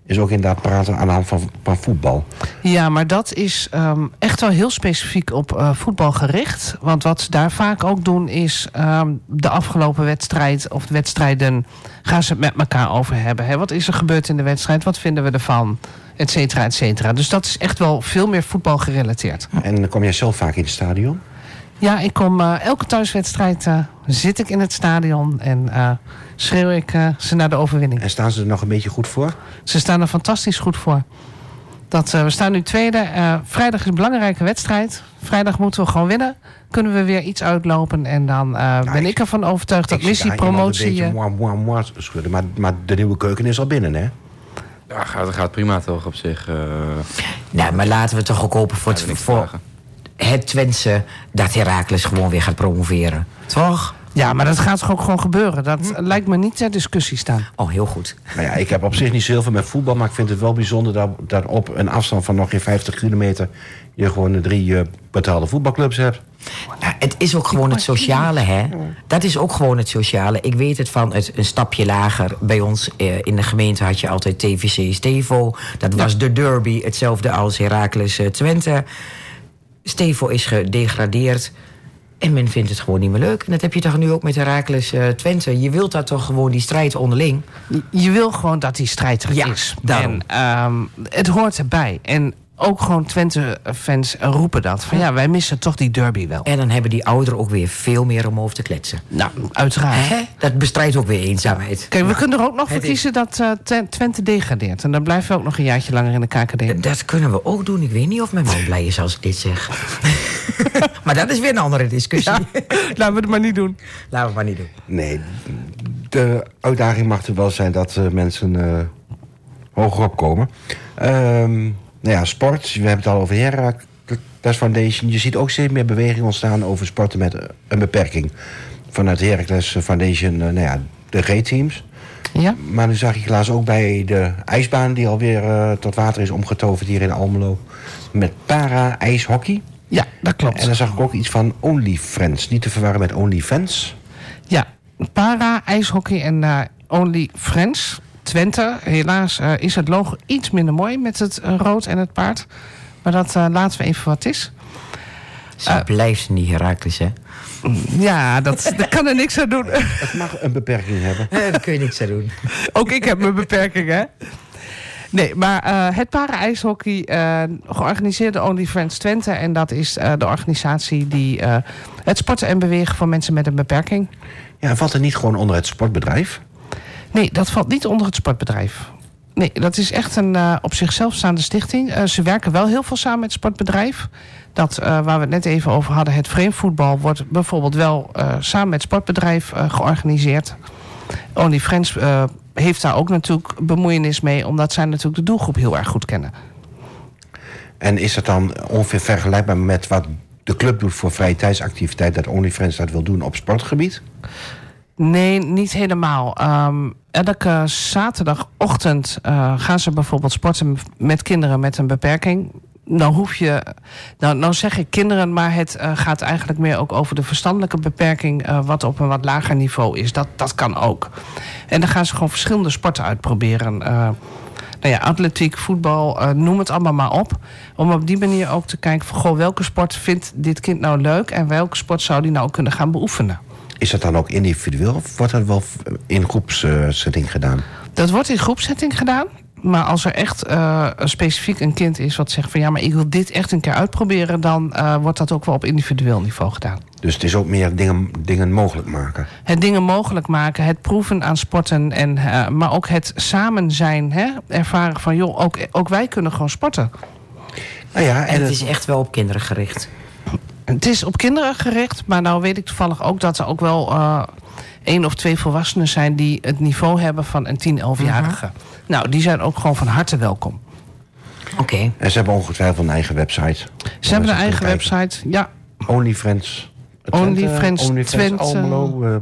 is ook inderdaad praten aan de hand van, van voetbal. Ja, maar dat is ehm, echt wel heel specifiek op eh, voetbal gericht. Want wat ze daar vaak ook doen is ehm, de afgelopen wedstrijd of de wedstrijden gaan ze het met elkaar over hebben. Hè? Wat is er gebeurd in de wedstrijd? Wat vinden we ervan? Et cetera, et cetera. Dus dat is echt wel veel meer voetbal gerelateerd. En dan kom jij zelf vaak in het stadion? Ja, ik kom eh, elke thuiswedstrijd eh, zit ik in het stadion en eh, schreeuw ik ze naar de overwinning. En staan ze er nog een beetje goed voor? Ze staan er fantastisch goed voor. Dat, eh, we staan nu tweede. Eh, vrijdag is een belangrijke wedstrijd. Vrijdag moeten we gewoon winnen. Kunnen we weer iets uitlopen. En dan eh, ben ik- ik ervan overtuigd dat missie promotie... Een beetje moi, moi, schudden. Maar, maar de nieuwe keuken is al binnen, hè? Ja, gaat, gaat prima toch op zich. eh Nou, maar laten we toch ook hopen voor het, voor vragen. Het Twentse dat Heracles gewoon weer gaat promoveren. Toch? ja, maar dat gaat ook gewoon gebeuren. Dat lijkt me niet ter discussie staan. Oh, heel goed. Nou ja, ik heb op zich niet zo heel veel met voetbal, maar ik vind het wel bijzonder dat, dat op een afstand van nog geen 50 kilometer je gewoon de drie eh, betaalde voetbalclubs hebt. Nou, het is ook gewoon het sociale, hè? Dat is ook gewoon het sociale. Ik weet het van het, een stapje lager. Bij ons eh, in de gemeente had je altijd TVC Stevo. Dat was de derby, hetzelfde als Heracles eh, Twente. Stevo is gedegradeerd. En men vindt het gewoon niet meer leuk. En dat heb je toch nu ook met Heracles eh, Twente. Je wilt daar toch gewoon die strijd onderling. Je- Je wil gewoon dat die strijd er Ja, is. daarom. En ehm, het hoort erbij. En ook gewoon Twente-fans roepen dat. Van ja, wij missen toch die derby wel. En dan hebben die ouderen ook weer veel meer om over te kletsen. Nou, uiteraard. Hè? Dat bestrijdt ook weer eenzaamheid. Kijk, we kunnen er ook nog voor kiezen dat eh, Twen- Twente degradeert. En dan blijven we ook nog een jaartje langer in de KKD. Dat kunnen we ook doen. Ik weet niet of mijn man blij is als ik dit zeg. [LAUGHS] maar dat is weer een andere discussie. Laten we het maar niet doen. Laten we het maar niet doen. Nee, de uitdaging mag er wel zijn dat eh, mensen eh hoger opkomen. Ehm nou ja, sport, we hebben het al over Heracles Foundation. Je ziet ook steeds meer beweging ontstaan over sporten met een beperking. Vanuit Heracles Foundation, eh, nou ja, de G-teams. Ja? Maar nu zag ik helaas ook bij de ijsbaan... die alweer eh tot water is omgetoverd hier in Almelo... met para-ijshockey. Ja, dat klopt. En dan zag ik ook iets van OnlyFriends. Niet te verwarren met OnlyFans. Ja, para, ijshockey en eh, Only Friends. Twente, helaas eh, is het logo iets minder mooi met het eh, rood en het paard. Maar dat eh, laten we even wat is. Ze blijft niet Herakles, hè? Ja, dat, [LAUGHS] kan er niks aan doen. [LAUGHS] Het mag een beperking hebben. Eh, Daar kun je niks aan doen. [LAUGHS] Ook ik heb mijn beperkingen, hè? Nee, maar eh, het para-ijshockey eh georganiseerde Only Friends Twente. En dat is eh, de organisatie die eh, het sporten en bewegen voor mensen met een beperking. Ja, valt er niet gewoon onder het sportbedrijf? Nee, dat valt niet onder het sportbedrijf. Nee, dat is echt een eh, op zichzelf staande stichting. Eh, ze werken wel heel veel samen met het sportbedrijf. Dat, eh, waar we het net even over hadden, het vreemdvoetbal... wordt bijvoorbeeld wel samen met het sportbedrijf georganiseerd. Only Friends heeft daar ook natuurlijk bemoeienis mee... omdat zij natuurlijk de doelgroep heel erg goed kennen. En is dat dan ongeveer vergelijkbaar met wat de club doet voor vrije tijdsactiviteit... dat OnlyFriends dat wil doen op sportgebied? Nee, niet helemaal. Ehm, elke zaterdagochtend eh, gaan ze bijvoorbeeld sporten met kinderen met een beperking. Nou hoef je, nou, nou zeg ik kinderen, maar het eh, gaat eigenlijk meer ook over de verstandelijke beperking, eh, wat op een wat lager niveau is. Dat, dat kan ook. En dan gaan ze gewoon verschillende sporten uitproberen. Nou ja, atletiek, voetbal, noem het allemaal maar op. Om op die manier ook te kijken van, goh, welke sport vindt dit kind nou leuk en welke sport zou die nou kunnen gaan beoefenen. Is dat dan ook individueel of wordt dat wel in groepssetting gedaan? Dat wordt in groepsetting gedaan. Maar als er echt eh, een specifiek een kind is wat zegt van ja, maar ik wil dit echt een keer uitproberen, dan eh, wordt dat ook wel op individueel niveau gedaan. Dus het is ook meer dingen, dingen mogelijk maken. Het dingen mogelijk maken, het proeven aan sporten, en, eh, maar ook het samen zijn, hè? ervaren van joh, ook, ook wij kunnen gewoon sporten. Nou ja, En en het het, is echt wel op kinderen gericht. Het is op kinderen gericht, maar nou weet ik toevallig ook dat er ook wel eh één of twee volwassenen zijn die het niveau hebben van een 10, 11-jarige. Nou, die zijn ook gewoon van harte welkom. Oké. en ze hebben ongetwijfeld een eigen website. Ze hebben een eigen website, ja. OnlyFriends. OnlyFriends OnlyFriends Twente. Almelo. eh,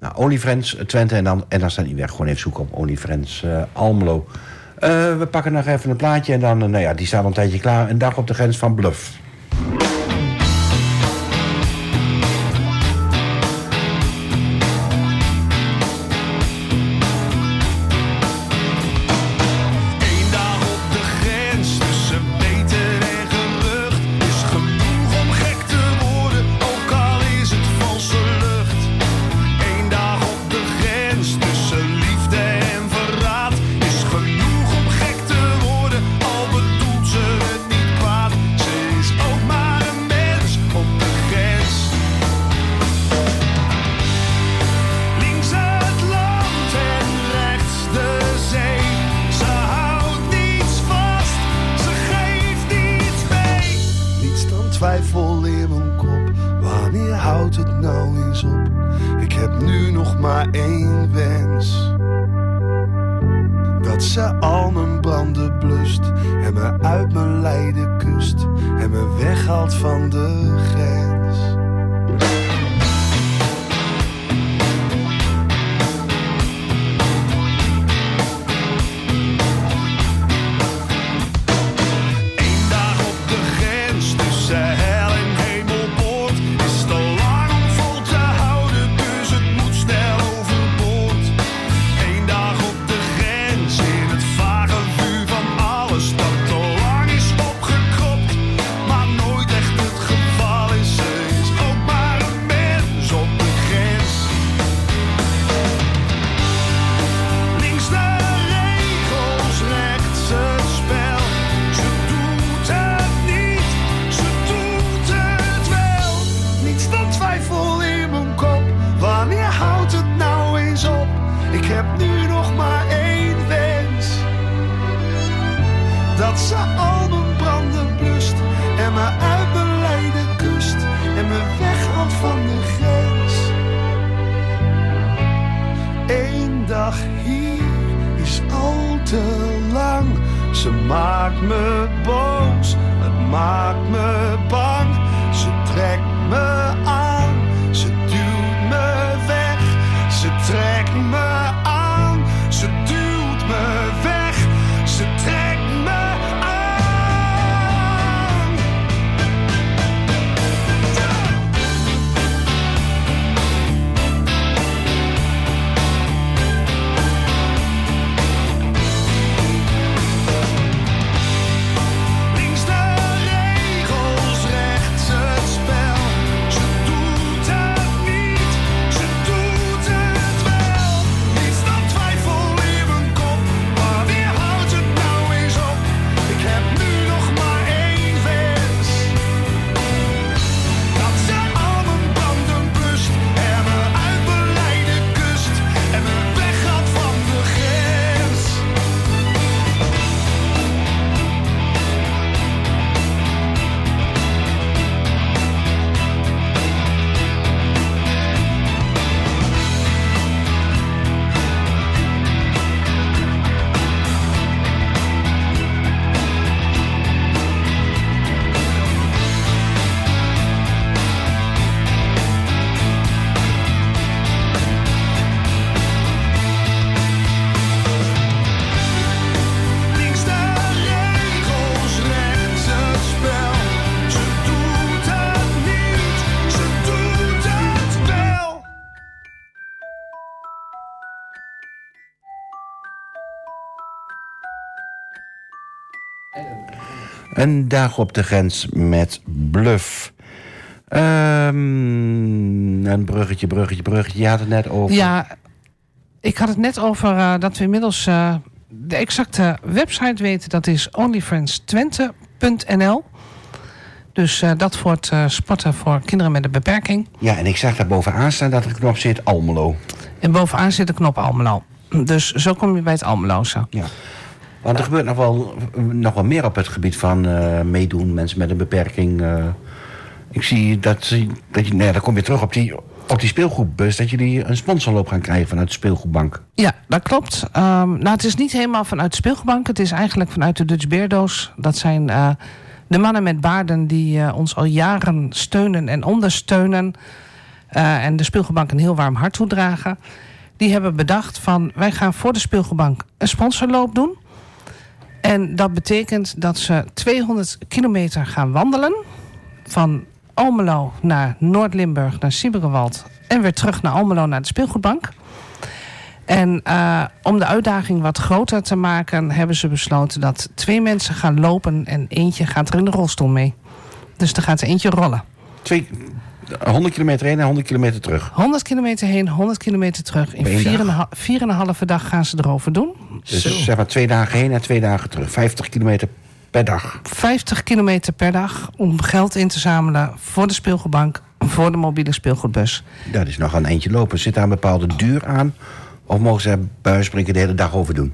nou, OnlyFriends Twente en dan, en dan staat die weg. Gewoon even zoeken op OnlyFriends eh, Almelo. Eh, we pakken nog even een plaatje en dan, eh, nou ja, die staat al een tijdje klaar. Een dag op de grens van Bluff. Thank. Te lang. Ze maakt me boos, het maakt me bang. Ze trekt me aan, Een dag op de grens met Bluff. Ehm, een bruggetje, bruggetje, bruggetje. Je had het net over. Ja, ik had het net over eh, dat we inmiddels eh, de exacte website weten. Dat is onlyfriendstwente.nl. Dus eh, dat voor het sporten voor kinderen met een beperking. Ja, en ik zag daar bovenaan staan dat er een knop zit Almelo. En bovenaan zit de knop Almelo. Dus zo kom je bij het Almeloze. Ja. Want er gebeurt nog wel, nog wel meer op het gebied van eh, meedoen, mensen met een beperking. eh. ik zie dat, dat je, nou ja, dan kom je terug op die, op die speelgoedbus, dat jullie een sponsorloop gaan krijgen vanuit de speelgoedbank. Ja, dat klopt. Ehm, nou, het is niet helemaal vanuit de speelgoedbank. Het is eigenlijk vanuit de Dutch Beerdoos. Dat zijn eh, de mannen met baarden die ons al jaren steunen en ondersteunen. en de speelgoedbank een heel warm hart toedragen. Die hebben bedacht van wij gaan voor de speelgoedbank een sponsorloop doen. En dat betekent dat ze 200 kilometer gaan wandelen. Van Almelo naar Noord-Limburg, naar Siebergewald. En weer terug naar Almelo, naar de speelgoedbank. En eh, om de uitdaging wat groter te maken, hebben ze besloten dat twee mensen gaan lopen en eentje gaat er in de rolstoel mee. Dus er gaat eentje rollen. Twee, 100 kilometer heen en 100 kilometer terug. 100 kilometer heen, 100 kilometer terug. In Op één vier en, een dag. gaan ze erover doen. Dus zeg maar twee dagen heen en twee dagen terug. 50 kilometer per dag. 50 kilometer per dag om geld in te zamelen voor de speelgoedbank, voor de mobiele speelgoedbus. Dat is nog een eentje lopen. Zit daar een bepaalde duur aan? Of mogen ze bij de hele dag over doen?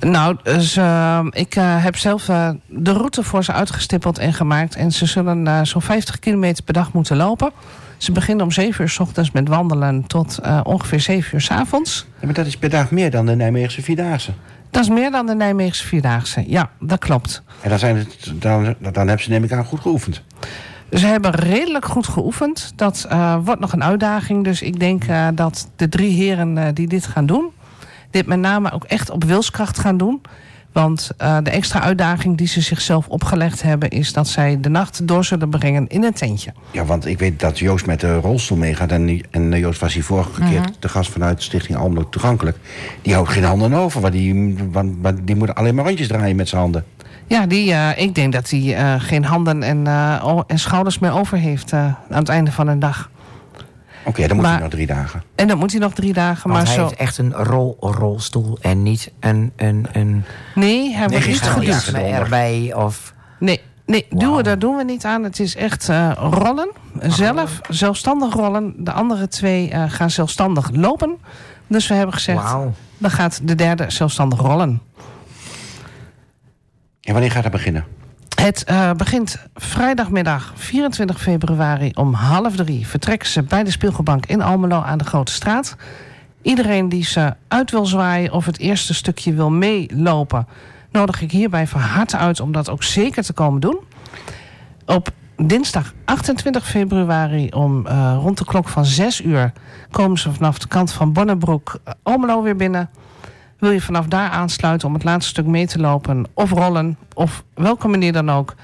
Nou, dus, eh, ik eh, heb zelf eh, de route voor ze uitgestippeld en gemaakt. En ze zullen zo'n 50 kilometer per dag moeten lopen. Ze beginnen om 7 uur s ochtends met wandelen tot ongeveer 7 uur s avonds. Ja, maar dat is per dag meer dan de Nijmeegse Vierdaagse. Dat is meer dan de Nijmeegse Vierdaagse. Ja, dat klopt. En dan, zijn het, dan, dan hebben ze neem ik aan goed geoefend. Ze hebben redelijk goed geoefend. Dat wordt nog een uitdaging. Dus ik denk dat de drie heren die dit gaan doen... dit met name ook echt op wilskracht gaan doen. Want eh, de extra uitdaging die ze zichzelf opgelegd hebben... is dat zij de nacht door zullen brengen in een tentje. Ja, want ik weet dat Joost met de rolstoel meegaat. En, en eh, Joost was hier vorige keer de gast vanuit Stichting Almelo Toegankelijk. Die houdt geen handen over. Want die, want, want die moet alleen maar rondjes draaien met zijn handen. Ja, die, eh, ik denk dat hij geen handen en, en schouders meer over heeft... aan het einde van een dag. Oké, dan moet Maar- hij nog drie dagen. En dan moet hij nog drie dagen. Want maar hij zo... heeft echt een rol, rolstoel en niet een, een, een Nee, hij wordt niet geduwd. erbij of... Nee, nee duwen, daar doen we niet aan. Het is echt eh, rollen. Zelf, zelfstandig rollen. De andere twee eh, gaan zelfstandig lopen. Dus we hebben gezegd, Wauw. dan gaat de derde zelfstandig rollen. En wanneer gaat dat beginnen? Het eh, begint vrijdagmiddag 24 februari om half drie. Vertrekken ze bij de speelgoedbank in Almelo aan de Grote Straat. Iedereen die ze uit wil zwaaien of het eerste stukje wil meelopen... nodig ik hierbij van harte uit om dat ook zeker te komen doen. Op dinsdag 28 februari om eh, rond de klok van 6 uur... komen ze vanaf de kant van Bonnebroek eh, Almelo weer binnen... Wil je vanaf daar aansluiten om het laatste stuk mee te lopen of rollen, of welke manier dan ook,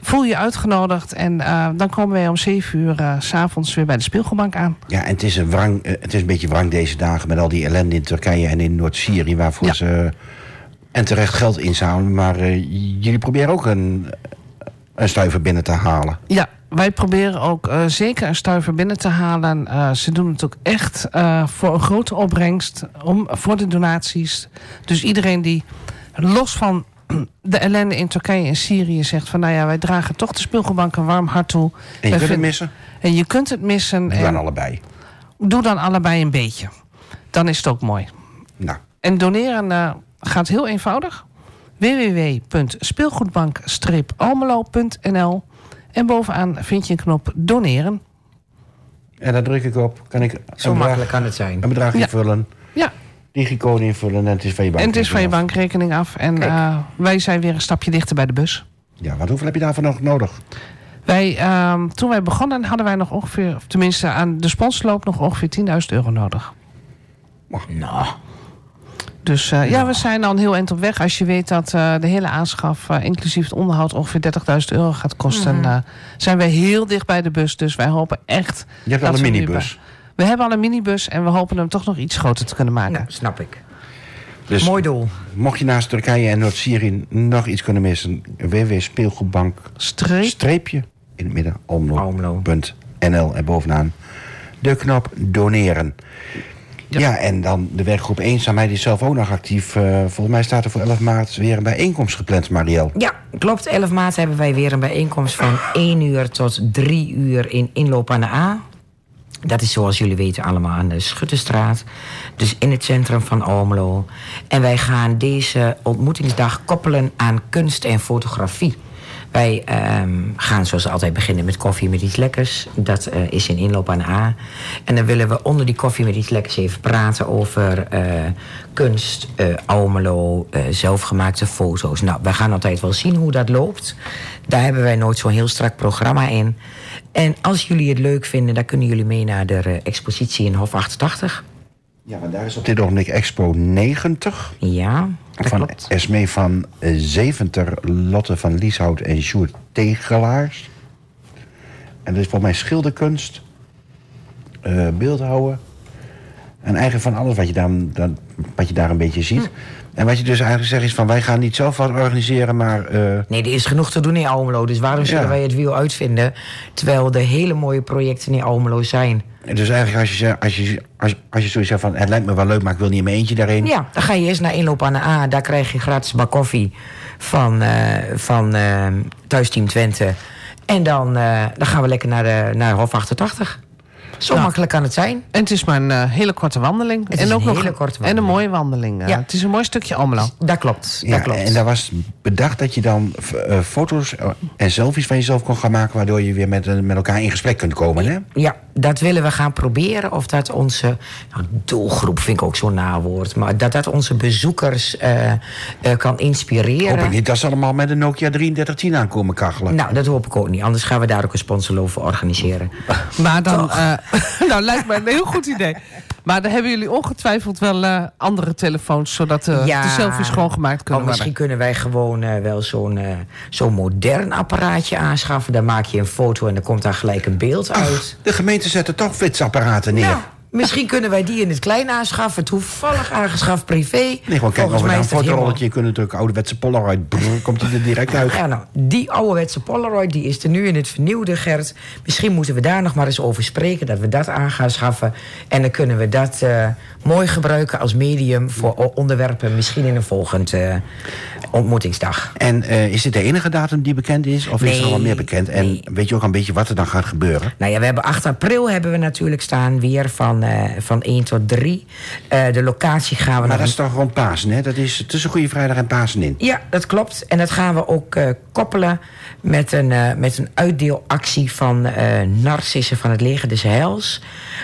voel je uitgenodigd. En eh, dan komen wij om 7 uur eh, s s'avonds weer bij de speelgoedbank aan. Ja, en het is, een wrang, eh, het is een beetje wrang deze dagen met al die ellende in Turkije en in Noord-Syrië, waarvoor Ja. ze en terecht geld inzamelen. Maar jullie proberen ook een, een stuiver binnen te halen. Ja, wij proberen ook eh, zeker een stuiver binnen te halen. Eh, ze doen het ook echt eh, voor een grote opbrengst, om, voor de donaties. Dus iedereen die los van [CLEARS THROAT] de ellende in Turkije en Syrië zegt van... nou ja, wij dragen toch de speelgoedbank een warm hart toe. En je kunt het missen. En je kunt het missen. Doe dan allebei. doe dan allebei een beetje. Dan is het ook mooi. Nou, En doneren gaat heel eenvoudig. www.speelgoedbank-almelo.nl En bovenaan vind je een knop doneren. en daar druk ik op. Kan ik Zo bedrag, makkelijk kan het zijn. een bedrag Ja. invullen, Ja, digicode invullen en het is van je bank. en het is van je bankrekening af. En eh, wij zijn weer een stapje dichter bij de bus. Ja, wat hoeveel heb je daarvoor nog nodig? Wij, ehm, toen wij begonnen hadden wij nog ongeveer... of tenminste aan de sponsorloop nog ongeveer 10.000 euro nodig. Nou, Dus eh, ja, we zijn al een heel eind op weg. Als je weet dat eh, de hele aanschaf, eh, inclusief het onderhoud, ongeveer 30.000 euro gaat kosten, eh, zijn wij heel dicht bij de bus. Dus wij hopen echt. Je hebt dat al een we nu minibus. We hebben al een minibus en we hopen hem toch nog iets groter te kunnen maken. nou, snap ik. Dus Mooi doel. mocht je naast Turkije en Noord-Syrië nog iets kunnen missen... www.speelgoedbank Streep. streepje in het midden Almelo. almelo.nl en bovenaan de knop doneren. Ja. en dan de werkgroep Eenzaamheid is zelf ook nog actief. Eh, volgens mij staat er voor 11 maart weer een bijeenkomst gepland, Marielle. Ja, klopt. 11 maart hebben wij weer een bijeenkomst van 1 uur tot 3 uur in inloop aan de A. Dat is zoals jullie weten allemaal aan de Schuttenstraat. Dus in het centrum van Almelo. En wij gaan deze ontmoetingsdag koppelen aan kunst en fotografie. Wij ehm, gaan zoals altijd beginnen met koffie met iets lekkers. Dat eh, is in inloop aan A. En dan willen we onder die koffie met iets lekkers even praten over eh, kunst, eh, Almelo, zelfgemaakte foto's. Nou, we gaan altijd wel zien hoe dat loopt. Daar hebben wij nooit zo'n heel strak programma in. En als jullie het leuk vinden, dan kunnen jullie mee naar de expositie in Hof 88. Ja, want daar is op dit ogenblik Expo 90. Ja, van. Esmee van eh, Zeventer, Lotte van Lieshout en Sjoerd Tegelaars. En dat is volgens mij schilderkunst, eh beeldhouwen. En eigenlijk van alles wat je, daar, wat je daar een beetje ziet. En wat je dus eigenlijk zegt is van wij gaan niet zelf wat organiseren, maar eh, Nee, er is genoeg te doen in Almelo. Dus waarom zullen Ja. wij het wiel uitvinden... terwijl er hele mooie projecten in Almelo zijn? dus eigenlijk als je, als je, als, je- als je zoiets zegt van het lijkt me wel leuk, maar ik wil niet in mijn eentje daarheen. Ja, dan ga je eerst naar inloop aan de A. Daar krijg je gratis bak koffie van, eh, van eh, Thuisteam Twente. En dan, dan gaan we lekker naar, de, naar Hof 88. Zo Nou. makkelijk kan het zijn. En het is maar een eh, hele korte wandeling. Het en is ook een nog hele korte En een wandeling. mooie wandeling. eh. Ja. Het is een mooi stukje Almelo. Dat klopt. Ja, dat klopt. en daar was bedacht dat je dan eh, foto's en selfies van jezelf kon gaan maken... waardoor je weer met, met elkaar in gesprek kunt komen, hè? Ja, dat willen we gaan proberen. Of dat onze nou, doelgroep, vind ik ook zo'n nawoord. Maar dat dat onze bezoekers eh, eh, kan inspireren. Hoop ik niet dat ze allemaal met een Nokia 3310 aankomen kachelen. Nou, dat hoop ik ook niet. Anders gaan we daar ook een sponsorloop voor organiseren. Maar dan, eh, [LAUGHS] nou lijkt me een heel goed idee. Maar dan hebben jullie ongetwijfeld wel eh, andere telefoons, zodat eh, de selfies gewoon gemaakt kunnen oh, misschien worden. kunnen wij gewoon eh, wel zo'n zo'n modern apparaatje aanschaffen. Dan maak je een foto en dan komt daar gelijk een beeld uit. De gemeente zet er toch flitsapparaten neer. Misschien kunnen wij die in het klein aanschaffen. Toevallig aangeschaft privé. Nee, gewoon kijken of we een fotorolletje kunnen drukken. Ouderwetse Polaroid. Brrr, komt hij er direct uit. Ja, nou, die ouderwetse Polaroid die is er nu in het vernieuwde, Gert. Misschien moeten we daar nog maar eens over spreken, dat we dat aan gaan schaffen. En dan kunnen we dat eh, mooi gebruiken als medium voor onderwerpen, misschien in een volgend eh, ontmoetingsdag. En eh, is dit de enige datum die bekend is? Of is er wat meer bekend? En nee. weet je ook een beetje wat er dan gaat gebeuren? Nou ja, we hebben 8 april hebben we natuurlijk staan, weer van, eh, van 1 tot 3. Eh, de locatie gaan we Maar nog dat is toch rond Pasen, hè? Dat is tussen Goede Vrijdag en Pasen in. Ja, dat klopt. En dat gaan we ook koppelen met een, met een uitdeelactie van Narcissen van het Leger des Heils.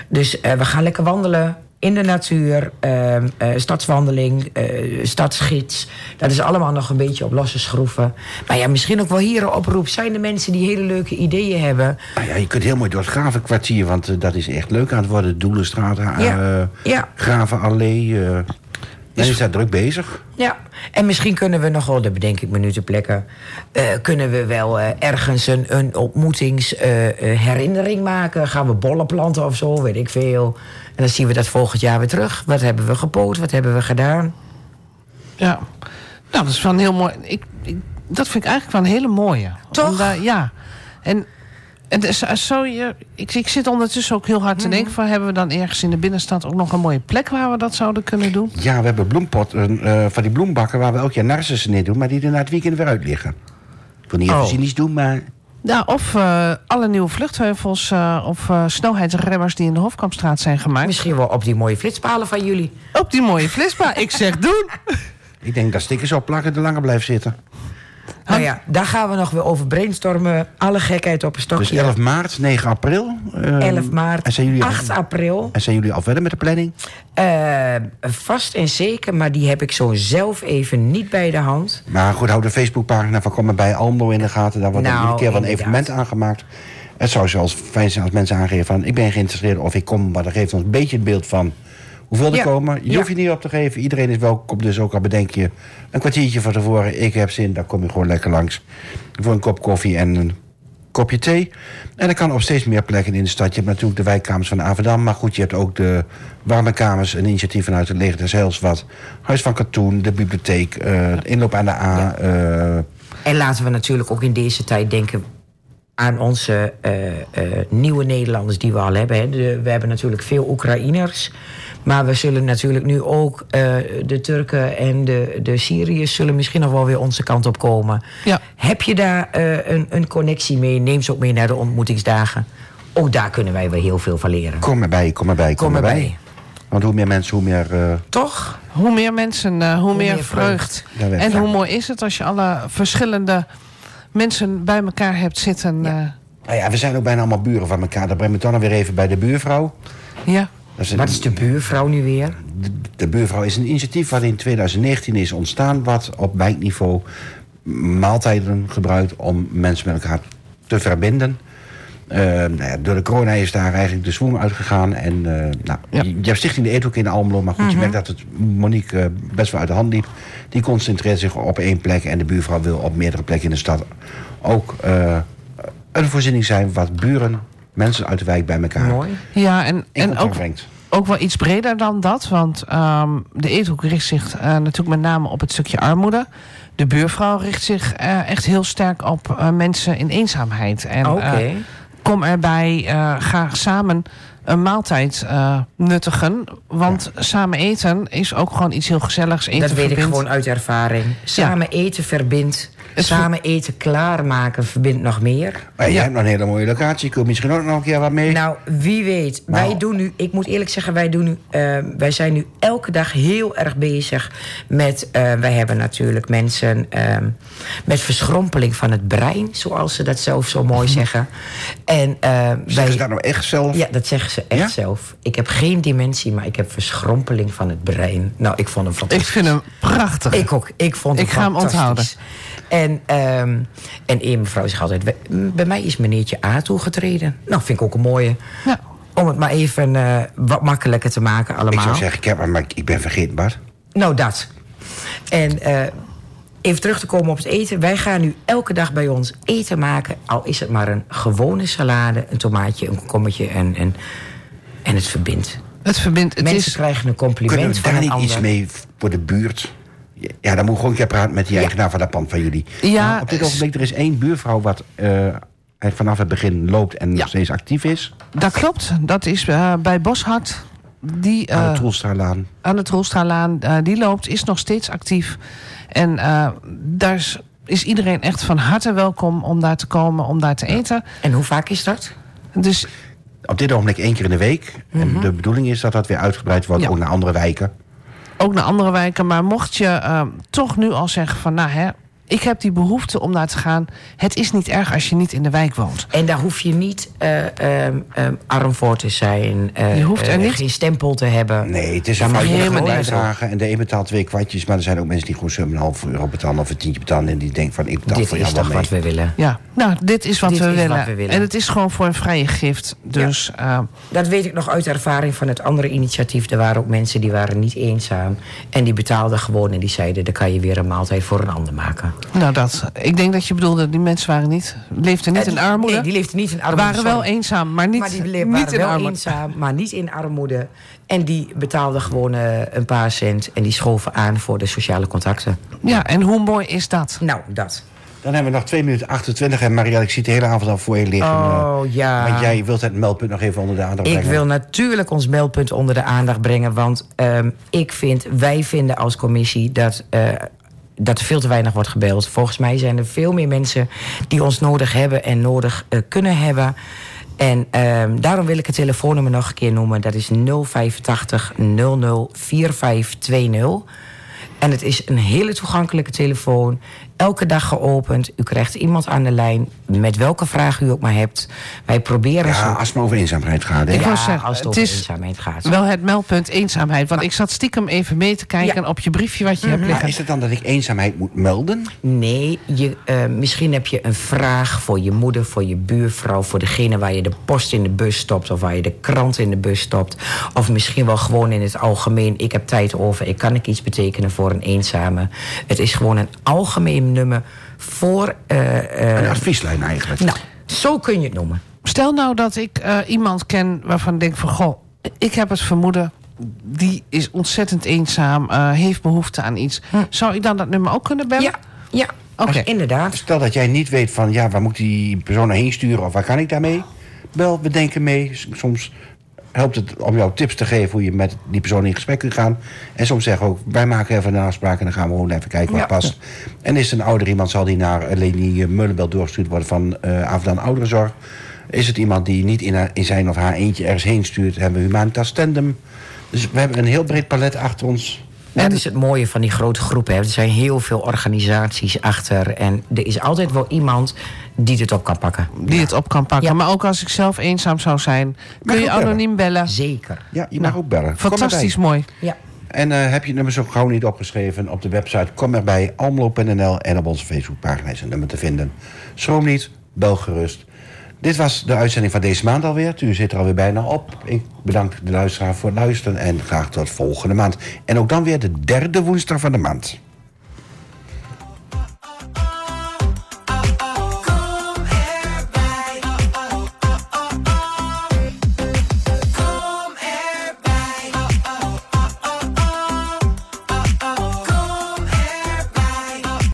Dus we gaan lekker wandelen in de natuur, ehm, eh, stadswandeling, eh, stadsgids. Dat is allemaal nog een beetje op losse schroeven. Maar ja, misschien ook wel hier een oproep. Zijn er mensen die hele leuke ideeën hebben? Nou ja, je kunt heel mooi door het Gravenkwartier, want eh, dat is echt leuk aan het worden. Doelenstraat, Ja, ja. Gravenallee. men is daar druk bezig. Ja, en misschien kunnen we nog wel, dat bedenk ik me nu ter plekke... eh, kunnen we wel ergens een, een ontmoetingsherinnering maken. Gaan we bollen planten of zo, weet ik veel. En dan zien we dat volgend jaar weer terug. Wat hebben we gepoot, wat hebben we gedaan? Ja. Nou, dat is wel een heel mooi. Ik, ik, dat vind ik eigenlijk wel een hele mooie. Toch? Ja. En, en dus, als zo je, ik, ik zit ondertussen ook heel hard Mhm. te denken: van, hebben we dan ergens in de binnenstad ook nog een mooie plek waar we dat zouden kunnen doen? Ja, we hebben bloempot, eh, van die bloembakken waar we elk jaar narcissen in doen... maar die er na het weekend weer uit liggen. Ik wil niet even Oh. cynisch doen, maar... Ja, of eh, alle nieuwe vluchtheuvels eh, of eh, snelheidsremmers die in de Hofkampstraat zijn gemaakt. Misschien wel op die mooie flitspalen van jullie. Op die mooie flitsbaan. ik zeg [LAUGHS] doen. Ik denk dat stickers op plakken er langer blijft zitten. Nou ja, daar gaan we nog weer over brainstormen. Alle gekheid op een stokje. Dus 11 maart, 9 april. eh, 11 maart, En zijn jullie, 8 april. en zijn jullie al verder met de planning? Eh, vast en zeker, maar die heb ik zo zelf even niet bij de hand. Maar goed, hou de Facebookpagina van Kom maar bij Almelo in de gaten. Daar wordt Nou, er iedere keer wel een evenement aangemaakt. Het zou zelfs fijn zijn als mensen aangeven van... ik ben geïnteresseerd of ik kom, maar dat geeft ons een beetje het beeld van... hoeveel er Ja, komen. Je hoeft je niet op te geven. Iedereen is welkom, dus ook al bedenk je een kwartiertje van tevoren... ik heb zin, dan kom je gewoon lekker langs. Voor een kop koffie en een kopje thee. En dat kan op steeds meer plekken in de stad. Je hebt natuurlijk de wijkkamers van Averdam... maar goed, je hebt ook de warme kamers... een initiatief vanuit het Leger des Heils... wat Huis van Katoen, de bibliotheek, eh, de inloop aan de A... eh, En laten we natuurlijk ook in deze tijd denken aan onze eh, eh, nieuwe Nederlanders die we al hebben. Hè. De- we hebben natuurlijk veel Oekraïners. Maar we zullen natuurlijk nu ook eh, de Turken en de, de Syriërs... zullen misschien nog wel weer onze kant op komen. Ja. Heb je daar eh, een, een connectie mee? Neem ze ook mee naar de ontmoetingsdagen. Ook daar kunnen wij weer heel veel van leren. Kom erbij, kom erbij, kom, Kom erbij. erbij. Want hoe meer mensen, hoe meer... Toch? Hoe meer mensen, eh, hoe, meer, meer vreugd. En hoe mooi is het als je alle verschillende mensen bij elkaar hebt zitten. eh, Ja. nou ja, we zijn ook bijna allemaal buren van elkaar. Dat brengt me dan weer even bij de buurvrouw. ja. Dat is een- Wat is de buurvrouw nu weer? de, de buurvrouw is een initiatief wat in 2019 is ontstaan... wat op wijkniveau maaltijden gebruikt om mensen met elkaar te verbinden. Ja, door de corona is daar eigenlijk de zwoem uitgegaan. En eh, nou, Ja. je, je hebt Stichting de Eethoek in Almelo. Maar goed, je merkt dat het Monique eh, best wel uit de hand liep. Die concentreert zich op één plek. En de buurvrouw wil op meerdere plekken in de stad ook eh, een voorziening zijn... wat buren, mensen uit de wijk bij elkaar Mooi. ja, en, en ook, brengt. ook wel iets breder dan dat. Want ehm, de eethoek richt zich eh, natuurlijk met name op het stukje armoede. De buurvrouw richt zich eh, echt heel sterk op eh, mensen in eenzaamheid. En, eh, kom erbij, eh, ga samen een maaltijd eh, nuttigen. Want samen eten is ook gewoon iets heel gezelligs. Eten dat weet ik gewoon uit ervaring. Samen eten verbindt. Samen eten klaarmaken verbindt nog meer. Maar jij hebt nog een hele mooie locatie. Kun je misschien ook nog een keer wat mee? Nou, wie weet. Nou. Wij doen nu, ik moet eerlijk zeggen, wij, doen nu, eh, wij zijn nu elke dag heel erg bezig met. eh, wij hebben natuurlijk mensen ehm, met verschrompeling van het brein, zoals ze dat zelf zo mooi zeggen. En eh, Zeggen wij. ze dat nou echt zelf? Ja, dat zeggen ze echt Ja? zelf. Ik heb geen dementie, maar ik heb verschrompeling van het brein. Nou, ik vond hem Ik fantastisch. vind hem prachtig. Ik ook. Ik vond het Ik ga hem fantastisch. En, ehm en één mevrouw zegt altijd... "Bij- mij is meneertje A toegetreden. Nou, vind ik ook een mooie. Ja. Om het maar even eh, wat makkelijker te maken allemaal. Ik zou zeggen, ik, heb, maar ik ben vergeten, Bart. Nou, dat. En eh, even terug te komen op het eten. Wij gaan nu elke dag bij ons eten maken. Al is het maar een gewone salade, een tomaatje, een komkommertje en, en, en het verbindt. Het verbindt. Het Mensen is, krijgen een compliment Kunnen we van daar een niet ander. iets mee voor de buurt? Ja, dan moet ik gewoon een keer praten met die Ja. eigenaar van dat pand van jullie. Ja, op dit ogenblik, er is één buurvrouw wat eh, eigenlijk vanaf het begin loopt en Ja. nog steeds actief is. dat klopt. Dat is eh, bij Boshart. Die, aan eh, de Troelstraalaan. aan de Troelstraalaan, eh, die loopt, is nog steeds actief. En eh, daar is, is iedereen echt van harte welkom om daar te komen, om daar te eten. En hoe vaak is dat? Dus Op dit ogenblik één keer in de week. En de bedoeling is dat dat weer uitgebreid wordt, Mhm. Ja. ook naar andere wijken. Ook naar andere wijken. Maar mocht je eh, toch nu al zeggen van, nou hè, ik heb die behoefte om daar te gaan. Het is niet erg als je niet in de wijk woont. En daar hoef je niet eh, ehm, ehm, arm voor te zijn. eh, Je hoeft er eh, niet- geen stempel te hebben. Nee, het is een vrijwillige bijdrage. En de een betaalt twee kwartjes. Maar er zijn ook mensen die gewoon 7,5 euro betalen of een tientje betalen. En die denken van, ik betaal Dit voor is jou toch wel mee. wat we willen. Ja, nou, dit is wat, Dit we, is willen. wat we willen. En het is gewoon voor een vrije gift. Dus eh, Dat weet ik nog uit ervaring van het andere initiatief. Er waren ook mensen die waren niet eenzaam. En die betaalden gewoon en die zeiden... dan kan je weer een maaltijd voor een ander maken. Nou, dat. Ik denk dat je bedoelde, die mensen waren niet, leefden niet Eh, in armoede. Nee, die leefden niet in armoede. waren wel eenzaam, maar niet, maar die le- niet waren in wel armoede. eenzaam, maar niet in armoede. En die betaalden gewoon eh, een paar cent. En die schoven aan voor de sociale contacten. Ja, en hoe mooi is dat? Nou, dat. Dan hebben we nog 2 minuten 28. En Marielle, ik zie de hele avond al voor je liggen. Oh, eh, ja. Want jij wilt het meldpunt nog even onder de aandacht Ik brengen. wil natuurlijk ons meldpunt onder de aandacht brengen. Want ehm, ik vind, wij vinden als commissie dat, eh, dat er veel te weinig wordt gebeld. Volgens mij zijn er veel meer mensen die ons nodig hebben en nodig eh, kunnen hebben. En ehm, daarom wil ik het telefoonnummer nog een keer noemen. Dat is 085 00 4520. En het is een hele toegankelijke telefoon. Elke dag geopend. U krijgt iemand aan de lijn. Met welke vraag u ook maar hebt. Wij proberen zo Ja, als het maar over eenzaamheid gaat. Hè? Ik ja, zeggen, als het het over is eenzaamheid gaat. Wel het meldpunt eenzaamheid. Want ik zat stiekem even mee te kijken Ja. op je briefje wat je hebt Maar liggen. is het dan dat ik eenzaamheid moet melden? Nee, je, eh, misschien heb je een vraag voor je moeder, voor je buurvrouw... voor degene waar je de post in de bus stopt... of waar je de krant in de bus stopt. Of misschien wel gewoon in het algemeen... ik heb tijd over, ik kan ik iets betekenen voor een eenzame. Het is gewoon een algemeen nummer voor... eh, eh, Een advieslijn eigenlijk. nou, zo kun je het noemen. Stel nou dat ik eh, iemand ken waarvan ik denk van... goh, ik heb het vermoeden... die is ontzettend eenzaam, eh, heeft behoefte aan iets. Zou ik dan dat nummer ook kunnen bellen? Ja, ja Oké. inderdaad. Stel dat jij niet weet van, ja, waar moet die persoon heen sturen of waar kan ik daarmee? Bel, we denken mee. Soms helpt het om jou tips te geven hoe je met die persoon in gesprek kunt gaan. En soms zeggen we ook, wij maken even een afspraak en dan gaan we gewoon even kijken wat Ja. past. En is het een ouder iemand, zal die naar eh, Leni Mullenbel doorgestuurd worden van eh Avdan Ouderenzorg. Is het iemand die niet in, haar- in zijn of haar eentje ergens heen stuurt, hebben we Humanitas Tandem. Dus we hebben een heel breed palet achter ons. Dat is het mooie van die grote groepen. hè. Er zijn heel veel organisaties achter. En er is altijd wel iemand die het op kan pakken. Die het op kan pakken. Ja. Maar ook als ik zelf eenzaam zou zijn... kun je anoniem bellen. Zeker. Ja, je mag ook bellen. Nou, Fantastisch mooi. Ja. En eh, heb je nummers ook gauw niet opgeschreven op de website Kom erbij, almelo.nl en op onze Facebookpagina is een nummer te vinden. Schroom niet, bel gerust. Dit was de uitzending van deze maand alweer. U zit er alweer bijna op. Ik bedank de luisteraar voor het luisteren en graag tot volgende maand. En ook dan weer de derde woensdag van de maand.